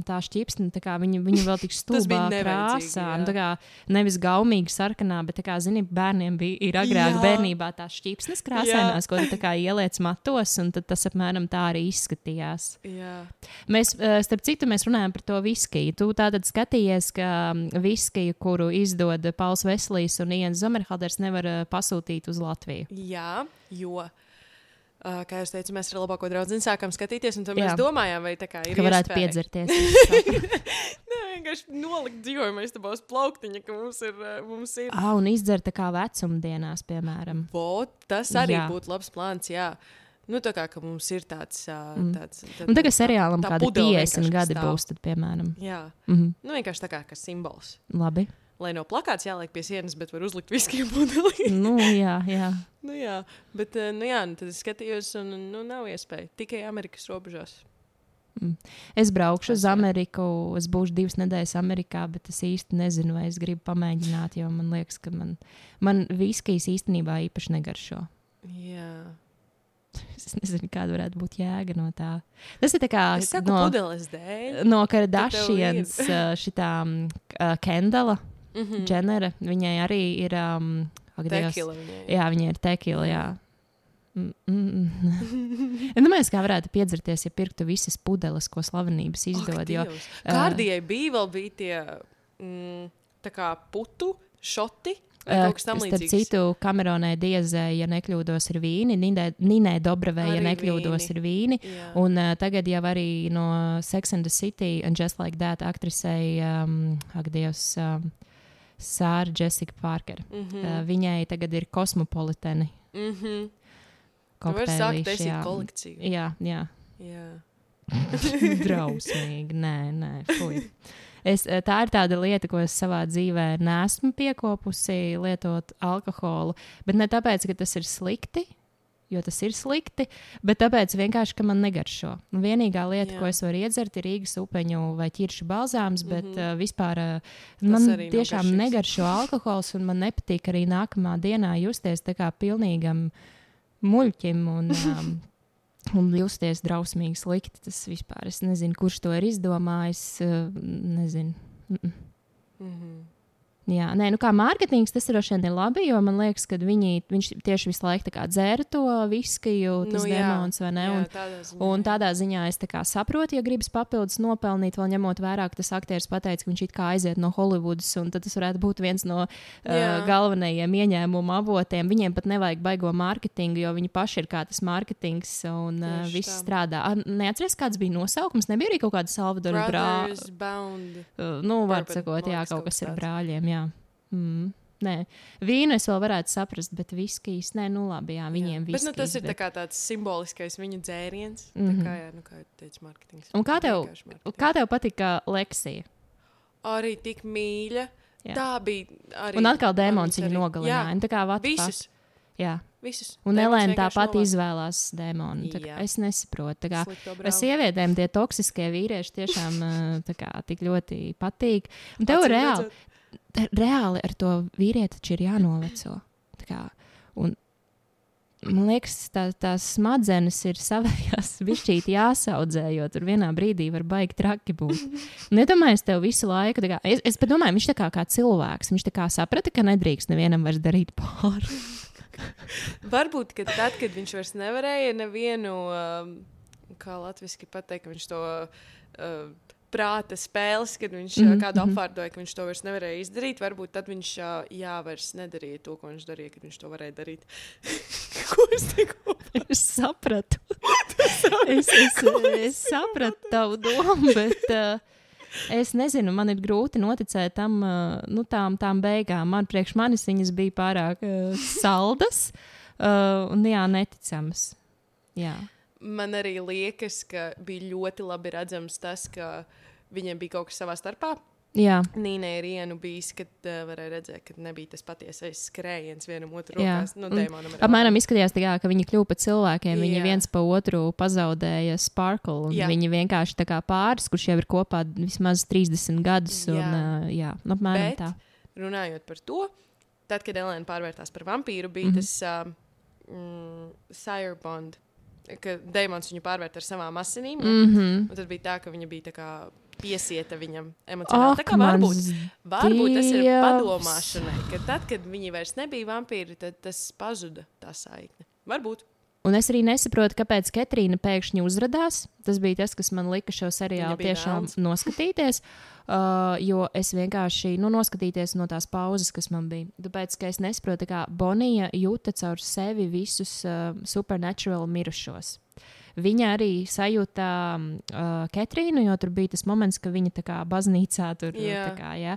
Tā šķipsne, tā kā viņa, viņa vēl tik [LAUGHS] stulbā krāsā. un tā Kā, nevis gaumīgi sarkanā, bet, kā, zini, bērniem bija ir agrāk Jā. bērnībā tās šķipsnes krāsainās, ko tā kā ieliec matos, un tas apmēram tā arī izskatījās. Jā. Mēs, eh, starp citu, mēs runājam par to viskiju. Tu tātad skatījies, ka viskiju, kuru izdod Pauls Veslīs un Ians Zomerhalders, nevar eh, pasūtīt uz Latviju. Jā, jo, uh, kā jau teicu, mēs ar labāko draugu sākām skatīties, un tad mēs domājām, vai tā kā ir Ka varētu piedzerties. [LAUGHS] Nē, vienkārši nolikt dzīvojamā istabā uz plauktiņa, ka mums ir. Mums ir... Ah, un izdzert tā kā vecumdienās, piemēram. Vot, tas arī Jā. būtu labs plāns. Jā. Nu, tā kā mums ir tāds. Mm. tāds tā, Un tagad seriālam tā kādi pudele 50 vienkārši gadi stāv. būs, tad, piemēram. Jā, Mhm. nu vienkārši tā kā simbols. Labi. Lai nav plakāts jāliek pie sienas, bet var uzlikt viskiju pudeli. [LAUGHS] Nu, jā, jā. nu, jā, bet uh, nu, jā, nu, tad es skatījos, un nu, nav iespēja. Tikai Amerikas robežās. Es braukšu uz. Ameriku. Es būšu divas nedēļas Amerikā, bet es īsti nezinu, vai es gribu pamēģināt, jo man liekas, ka man, man viskijas īstenībā īpaši negaršo. Jā. [LAUGHS] Es nezinu, kāda varētu būt jēga no tā. Tas ir kā saku, no, pudeles dēļ. no Kardashians, ir. [LAUGHS] uh, šitā uh, Kendala, Mm -hmm. Dženera. Viņai arī ir. Um. Tekila viņai. Jā, viņa ir tekila. Jā. Mm, mm, mm. [LAUGHS] Domāju, kā varētu piedzerties, ja pirktu visas pudeles, ko slavenības izdod. Jo, ā, Kārdijai bija vēl bija tie mm, putu šoti. vai ā, kaut kas tam starp citu, Kameronai Diezē, ja nekļūdos, ir vīni, Ninai Dobravai, ja nekļūdos, vīni. ir vīni. Jā. Un uh, tagad jau arī no Sex and the City un Just Like That aktrisei, um, ak, Dievs, um, Sāra Jessica Parker. Mm Mm. -hmm. Uh, viņai tagad ir kosmopoliteni. mm -hmm. Tu vari sākt taisīt jā. kolekciju. Jā, jā. Jā. [LAUGHS] [LAUGHS] Drausmīgi. Nē, nē, fuj. Es, eh, tā ir tāda lieta, ko es savā dzīvē nesmu piekopusi, lietot alkoholu. Bet ne tāpēc, ka tas ir slikti, jo tas ir slikti, bet tāpēc vienkārši, ka man negaršo. Un vienīgā lieta, Jā. Ko es varu iedzert, ir Rīgas upeņu vai ķiršu balzāms, bet mm. -hmm. uh, vispār uh, man tiešām garšīgs. negaršo alkohols, un man nepatīk arī nākamā dienā justies tā kā pilnīgam muļķim. Un, um, [LAUGHS] Un justies drausmīgi slikti. Tas vispār es nezinu, kurš to ir izdomājis. Nezinu. Mm -mm. Mm -hmm. Jā, nē, nu kā mārketings tas droši vien ir labi, jo man liekas, ka viņi viņš tieši visu laiku dzēra to viskiju, tas Nu, jā. demons vai ne. Jā, Un, tādā ziņā. Un jā. tādā ziņā es tā saprotu, ja gribas papildus nopelnīt, vēl ņemot vērā, ka tas aktieris pateica, ka viņš it kā aiziet no Holivudas, un tas varētu būt viens no uh, Jā. galvenajiem ieņēmumu avotiem. Viņiem pat nevajag baigo mārketingu, jo viņi paši ir kā tas mārketings, un uh, viss tā. strādā. Ar- Neatceries, kāds bija nosaukums? Nebija arī kaut kāda Salvadora brāļa. Uh, nu, var sakot, jā, kaut kas tāds. brāļiem. Jā. Mm. Nē, vīnu es vēl varētu saprast, bet viskijas, nē, nu labi, jā, viņiem jā. Bet, nu, tas ir bet- tā tāds simboliskais viņa dzēriens. Mm. -hmm. Kā, jā, nu, kā jau teicu, mārketings. Un kā tev-. Kā tev patika Leksija? Arī tik mīļa. Jā. Tā bija arī. Un atkal dēmons viņu nogalināja. Jā, Tā kā visus. Jā. visus. Un Elēna tāpat izvēlās dēmonu. Jā. Es nesaprotu. kā sievietēm tie toksiskie vīrieši tiešām [LAUGHS] uh, kā, tik ļoti patīk. Un tev Acīm reāli, redzot. Reāli ar to vīrieti taču ir jānoveco. Kā, un, man liekas, tā, tās smadzenes ir savējās [LAUGHS] višķīti jāsaudzē, jo tur vienā brīdī var baigi traki būt. Un iedomājieties, tev visu laiku, kā, es, es domāju, viņš tā kā, kā cilvēks, viņš tā kā saprata, ka nedrīkst nevienam vairs darīt pāri. [LAUGHS] Varbūt, ka tad, kad viņš vairs nevarēja nevienu, um, kā latviešu pateikt, viņš to uh, prāta spēles, kad viņš mm -hmm. kādu mhm. apvārdoja, ka viņš to vairs nevarēja izdarīt, varbūt tad viņš jā, vairs nedarīja to, ko viņš darīja, kad viņš to varēja darīt. [LAUGHS] ko es tikko Es sapratu. [LAUGHS] es, es, es sapratu tavu domu, bet uh, es nezinu, man ir grūti noticēt tam, uh, nu, tām, tām beigām. Man priekš manis viņas bija pārāk uh, saldas uh, un jā, neticamas. Jā. Man arī liekas, ka bija ļoti labi redzams tas, ka viņiem bija kaut kas savā starpā. Jā, Nīnai ir ienu bijis, kad uh, varēja redzēt, ka nebija tas patiesais skrējiens vienam otru Jā. rokās. Nu, apmēram izskatījās tā, kā, ka viņi kļuva par cilvēkiem. Viņi Jā. viens pa otru pazaudēja Jā. Viņi vienkārši tā kā pāris, kurš jau ir kopā vismaz 30 gadus. Un, Jā. uh, jā, nu, apmēram Bet- tā. runājot par to, tad, kad Elēna pārvērtās par vampīru, bija mm -hmm. tas um, mm, Sire Bond, ka Dēmons viņu pārvērt ar savām asinīm. Mm. Mm -hmm. Tad bija tā, ka viņa bija tā kā piesieta viņam emocionāli. Ak, Tā kā varbūt, varbūt tas ir padomāšanai, ka tad, kad viņi vairs nebija vampīri, tad tas pazuda tā saikne. Varbūt. Un es arī nesaprotu, kāpēc Katrīna pēkšņi uzrādījās. Tas bija tas, kas man lika šo seriālu tiešām velns. noskatīties. [LAUGHS] Uh, jo es vienkārši nu, noskatīties no tās pauzes, kas man bija. Tāpēc, es nesaprotu, kā Bonija jūta caur sevi visus uh, supernatural mirušos. Viņa arī sajūta uh, Katrīnu, jo tur bija tas moments, ka viņa tā kā baznīcā tur Jā. tā kā, ja,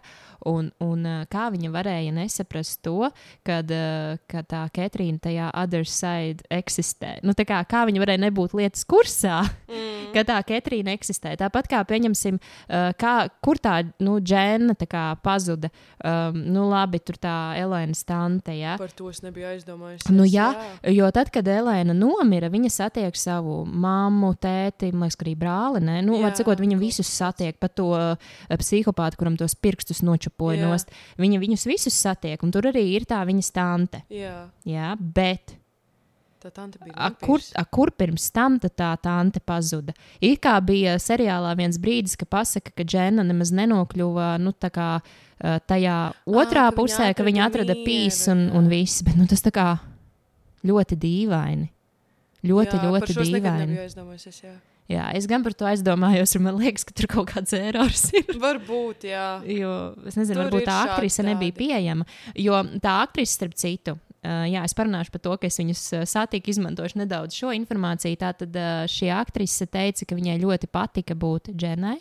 un, un uh, kā viņa varēja nesaprast to, kad, uh, ka tā Katrīna tajā other side eksistē. Nu, kā, kā viņa varēja nebūt lietas kursā, mm. ka tā Katrīna eksistē. Tāpat kā pieņemsim, uh, kā, kur tā nu, džēna tā kā pazuda. Um, nu, labi, tur tā Elēna Stante. Ja? Par to es nebiju aizdomājies. Nu, jā, jo tad, kad Elēna nomira, viņa satiek savu mammu, tēti, liekas, ka arī brāli. Ne? Nu, sakot, viņa visus satiek, pat to uh, psihopātu, kuram tos pirkstus nočupoja Jā. nost. Viņa viņus visus satiek, un tur arī ir tā viņa stante. Jā, Jā, bet tā a, kur, a, kur pirms tam tad tā tante pazuda? Ir kā bija seriālā viens brīdis, ka pasaka, ka Džena nemaz nenokļuva nu, tā kā, uh, tajā otrā ka viņa pusē, ka viņa atrada atrada pīsu un, un viss. Bet nu, tas tā kā ļoti dīvaini. Ļoti, jā, ļoti es dīvaini. aizdomājies. Jā. Jā, es gan par to aizdomājos, un man liekas, ka tur kaut kāds erors ir. [LAUGHS] Varbūt, jā. Jo es nezinu, Tur varbūt tā aktrise nebija pieejama. Jo tā aktrise, starp citu, uh, jā, es parunāšu par to, ka es viņus uh, sātīku izmantošu nedaudz šo informāciju. Tātad uh, šī aktrise teica, ka viņai ļoti patika būt Dženai.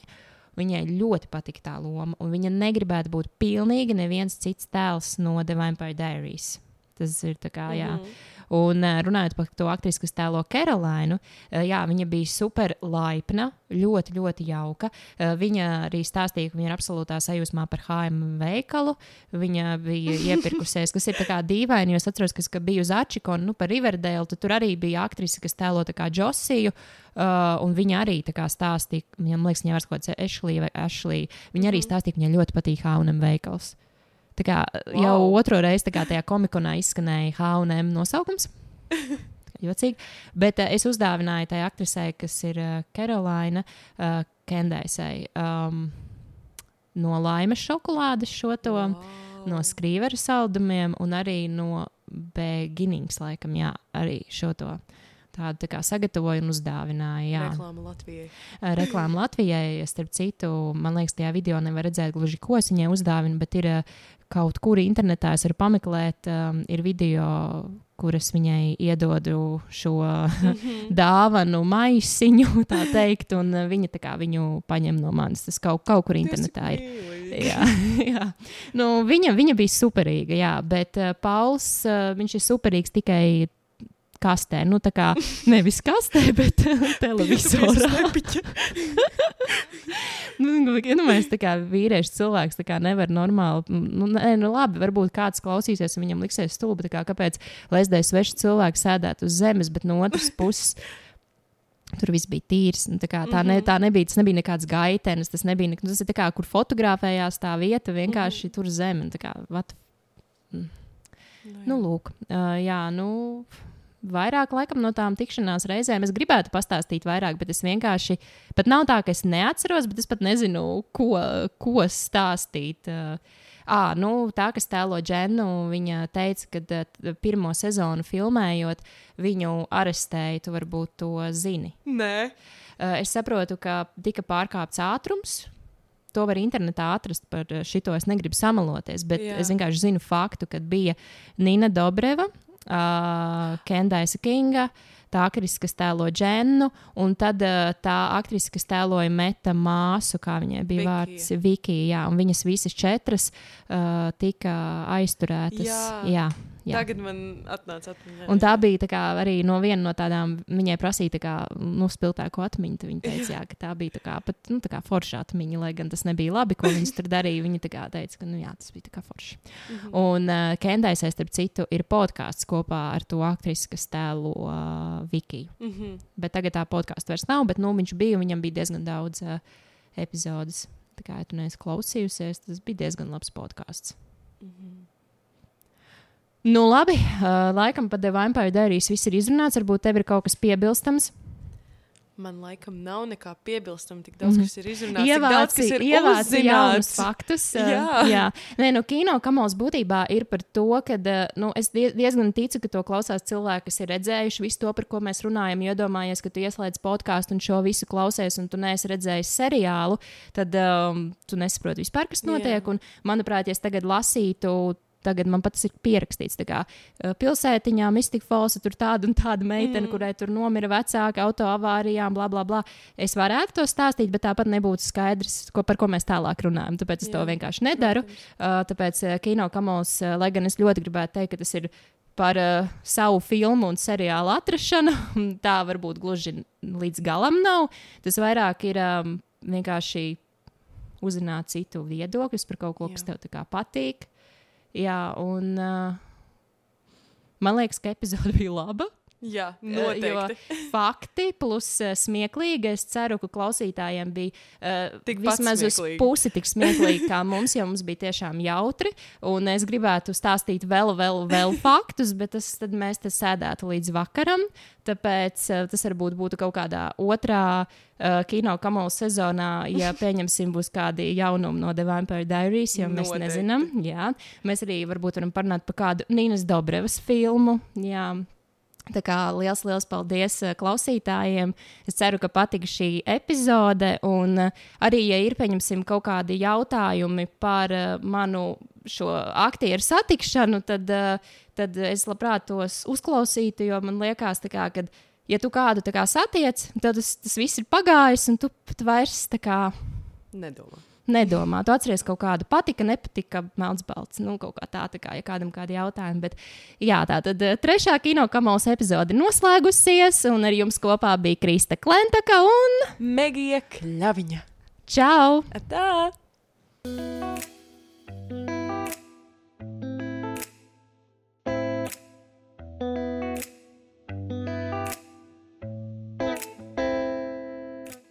Viņai ļoti patika tā loma, un viņa negribētu būt pilnīgi neviens cits tēls no The Vampire Diaries. Tas ir tā kā, jā. Mhm. Un uh, runājot par to aktrisi, kas tēlo Karolainu, uh, jā, viņa bija super laipna, ļoti, ļoti jauka. Uh, viņa arī stāstīja, ka viņa ir absolūtā sajūsmā par HM veikalu. Viņa bija [LAUGHS] iepirkusies, kas ir tā kā dīvaini, jo es atceros, kas, ka bija uz Ačikonu, nu, par Riverdale, tad tur arī bija aktrise, kas tēlo tā kā Josiju. Uh, un viņa arī kā stāstīja, viņam liekas, viņa vairs kaut kāds Ashley vai Ashley. Viņa arī stāstīja, ka viņai ļoti patīk H&M veikals. Tā kā wow. jau otro reizi tajā komikonā izskanēja H&M nosaukums. [LAUGHS] Jocīgi. Bet uh, es uzdāvināju tai aktrisei, kas ir uh, Karolaina uh, Kendaisai, um, no laimes šokolādes šo to, wow. no skrīveru saldumiem un arī no beginnings, laikam, jā, arī šo to. Tādu tā kā sagatavoju un uzdāvināju. Jā. Reklāma Latvijai. Reklāma Latvijai. Starp citu, man liekas, tajā video nevar redzēt gluži, ko es viņai uzdāvinu, bet ir kaut kur internetā, es varu pameklēt, um, ir video, kuras viņai iedodu šo [LAUGHS] dāvanu maisiņu, tā teikt, un viņa tā kā viņu paņem no manis. Tas kaut, kaut kur internetā ir. Jā, [LAUGHS] jā. Nu, viņa, viņa bija superīga, jā, bet uh, Pauls uh, viņš ir superīgs tikai kastē. Nu, tā kā nevis kastē, [LAUGHS] bet televizorā. [LAUGHS] Nu, Iedomājieties, tā kā vīriešu cilvēks tā kā nevar normāli. Nu, nē, nu, labi, varbūt kāds klausīsies, un viņam liksies stulbi. Kā, kāpēc lesdēs svešu cilvēku sēdēt uz zemes, bet no otras [LAUGHS] puses. Tur viss bija tīrs. nu, Tā, kā, tā, ne, tā nebija, tas nebija nekāds gaitenis. Tas, nebija, nek- nu, tas ir kā, kur fotografējās tā vieta, vienkārši tur zeme. Kā, what, nu, lūk, uh, jā, nu, vairāk laikam no tām tikšanās reizēm es gribētu pastāstīt vairāk, bet es vienkārši, pat nav tā, ka es neatceros, bet es pat nezinu, ko, ko stāstīt. À, nu, tā, kas tēlo Dženu, viņa teica, ka uh, pirmo sezonu filmējot, viņu arestēja. Tu varbūt to zini. Nē, Uh, es saprotu, ka tika pārkāpts ātrums. To var internetā atrast par uh, šito. Es negribu samaloties, bet. Jā. es vienkārši zinu faktu, ka bija Nina Dobreva, uh, Kendaisa Kinga, tā aktrise, kas tēlo Dženu, un tad uh, tā aktrise, kas tēloja Meta māsu, kā viņai bija Vikija. vārds Vikija. Viņas visas četras uh, tika aizturētas. Jā. jā, jā. tagad man atnāca atmiņā. Un tā bija tā kā, arī no viena no tādām, viņai prasīja tā kā, nu, spilgtāku atmiņu. Viņa teica, [LAUGHS] jā, ka tā bija tā kā, pat, nu, tā kā forša atmiņa, lai gan tas nebija labi, ko viņas tur darīja. Viņa kā teica, ka nu, jā, tas bija kā forši. Mhm. Un uh, Kendaisai, starp citu, ir podkāsts kopā ar to aktrisi, kas tēlo uh, Vikiju. Mhm. Bet tagad tā podkāstu vairs nav, bet nu, viņš bija, un viņam bija diezgan daudz uh, epizodes. Tā kā ja tu neesi klausījusies, tas bija diezgan labs podkāsts. Mhm. Nu, labi, uh, laikam par The Vampire Diaries viss ir izrunāts. Varbūt tev ir kaut kas piebilstams. Man laikam nav nekā piebilstama. Tik daudz, kas ir izrunāts, daudz. Ievāci, kas ir ievāci jaunus faktus. Jā. jā. Nē, nu, kino kamals būtībā ir par to, ka nu, es die- diezgan ticu, ka to klausās cilvēki, kas ir redzējuši visu to, par ko mēs runājam. Jo iedomājies, ka tu ieslēdz podkāstu un šo visu klausies, un tu neesi redzējis seriālu, tad um, tu nesaproti vispār, kas notiek. Un, manuprāt, ja es tagad lasītu. Tagad man pat tas ir pierakstīts. Kā pilsētiņā, Mystic Falls, tur tāda un tāda meitene, mm. kurai tur nomira vecāki autoavārijām, bla, bla, bla. Es varētu to stāstīt, bet tāpat nebūtu skaidrs, ko, par ko mēs tālāk runājam. Tāpēc es Jā, to vienkārši nedaru. Uh, tāpēc kino uh, lai gan es ļoti gribētu teikt, ka tas ir par uh, savu filmu un seriālu atrašanu, [LAUGHS] tā varbūt gluži līdz galam nav. Tas vairāk ir um, vienkārši uzzināt citu viedokļus par kaut ko, kas Jā. tev tā kā patīk. Jā, un uh, man liekas, ka epizode bija laba. Jā, [LAUGHS] noteikti. Jo fakti plus uh, smieklīgi. Es ceru, ka klausītājiem bija uh, Tikpat vismaz uz pusi tik [LAUGHS] smieklīgi kā mums, jo mums bija tiešām jautri. Un es gribētu stāstīt vēl, vēl, vēl [LAUGHS] faktus, bet tas, tad mēs te sēdētu līdz vakaram. Tāpēc uh, tas varbūt būtu kaut kādā otrā uh, kino kamola sezonā, ja pieņemsim, būs kādi jaunumi no The Vampire Diaries, jo mēs Noteikti. nezinām. Jā. Mēs arī varbūt varam parunāt par kādu Nīnas Dobrevas filmu. Jā. Tā kā liels, liels paldies eh, klausītājiem. Es ceru, ka patika šī epizode. Un eh, arī, ja ir pieņemsim kaut kādi jautājumi par eh, manu šo aktieru satikšanu, tad, tad es labprāt tos uzklausītu, jo man liekas, kā, ka, ja tu kādu kā satiec, tad tas, tas viss ir pagājis, un tu pat vairs tā kā Nedomā nedomā. Tu atceries kaut kādu patika, nepatika, melns, balts, nu, kaut kā tā, tā kā, ja kādam kādi jautājumi. Bet, jā, tā tad eh, trešā kino kamals epizode noslēgusies, un ar jums kopā bija Krista Klentaka un Megija Kļaviņa. Čau! Tā! thank you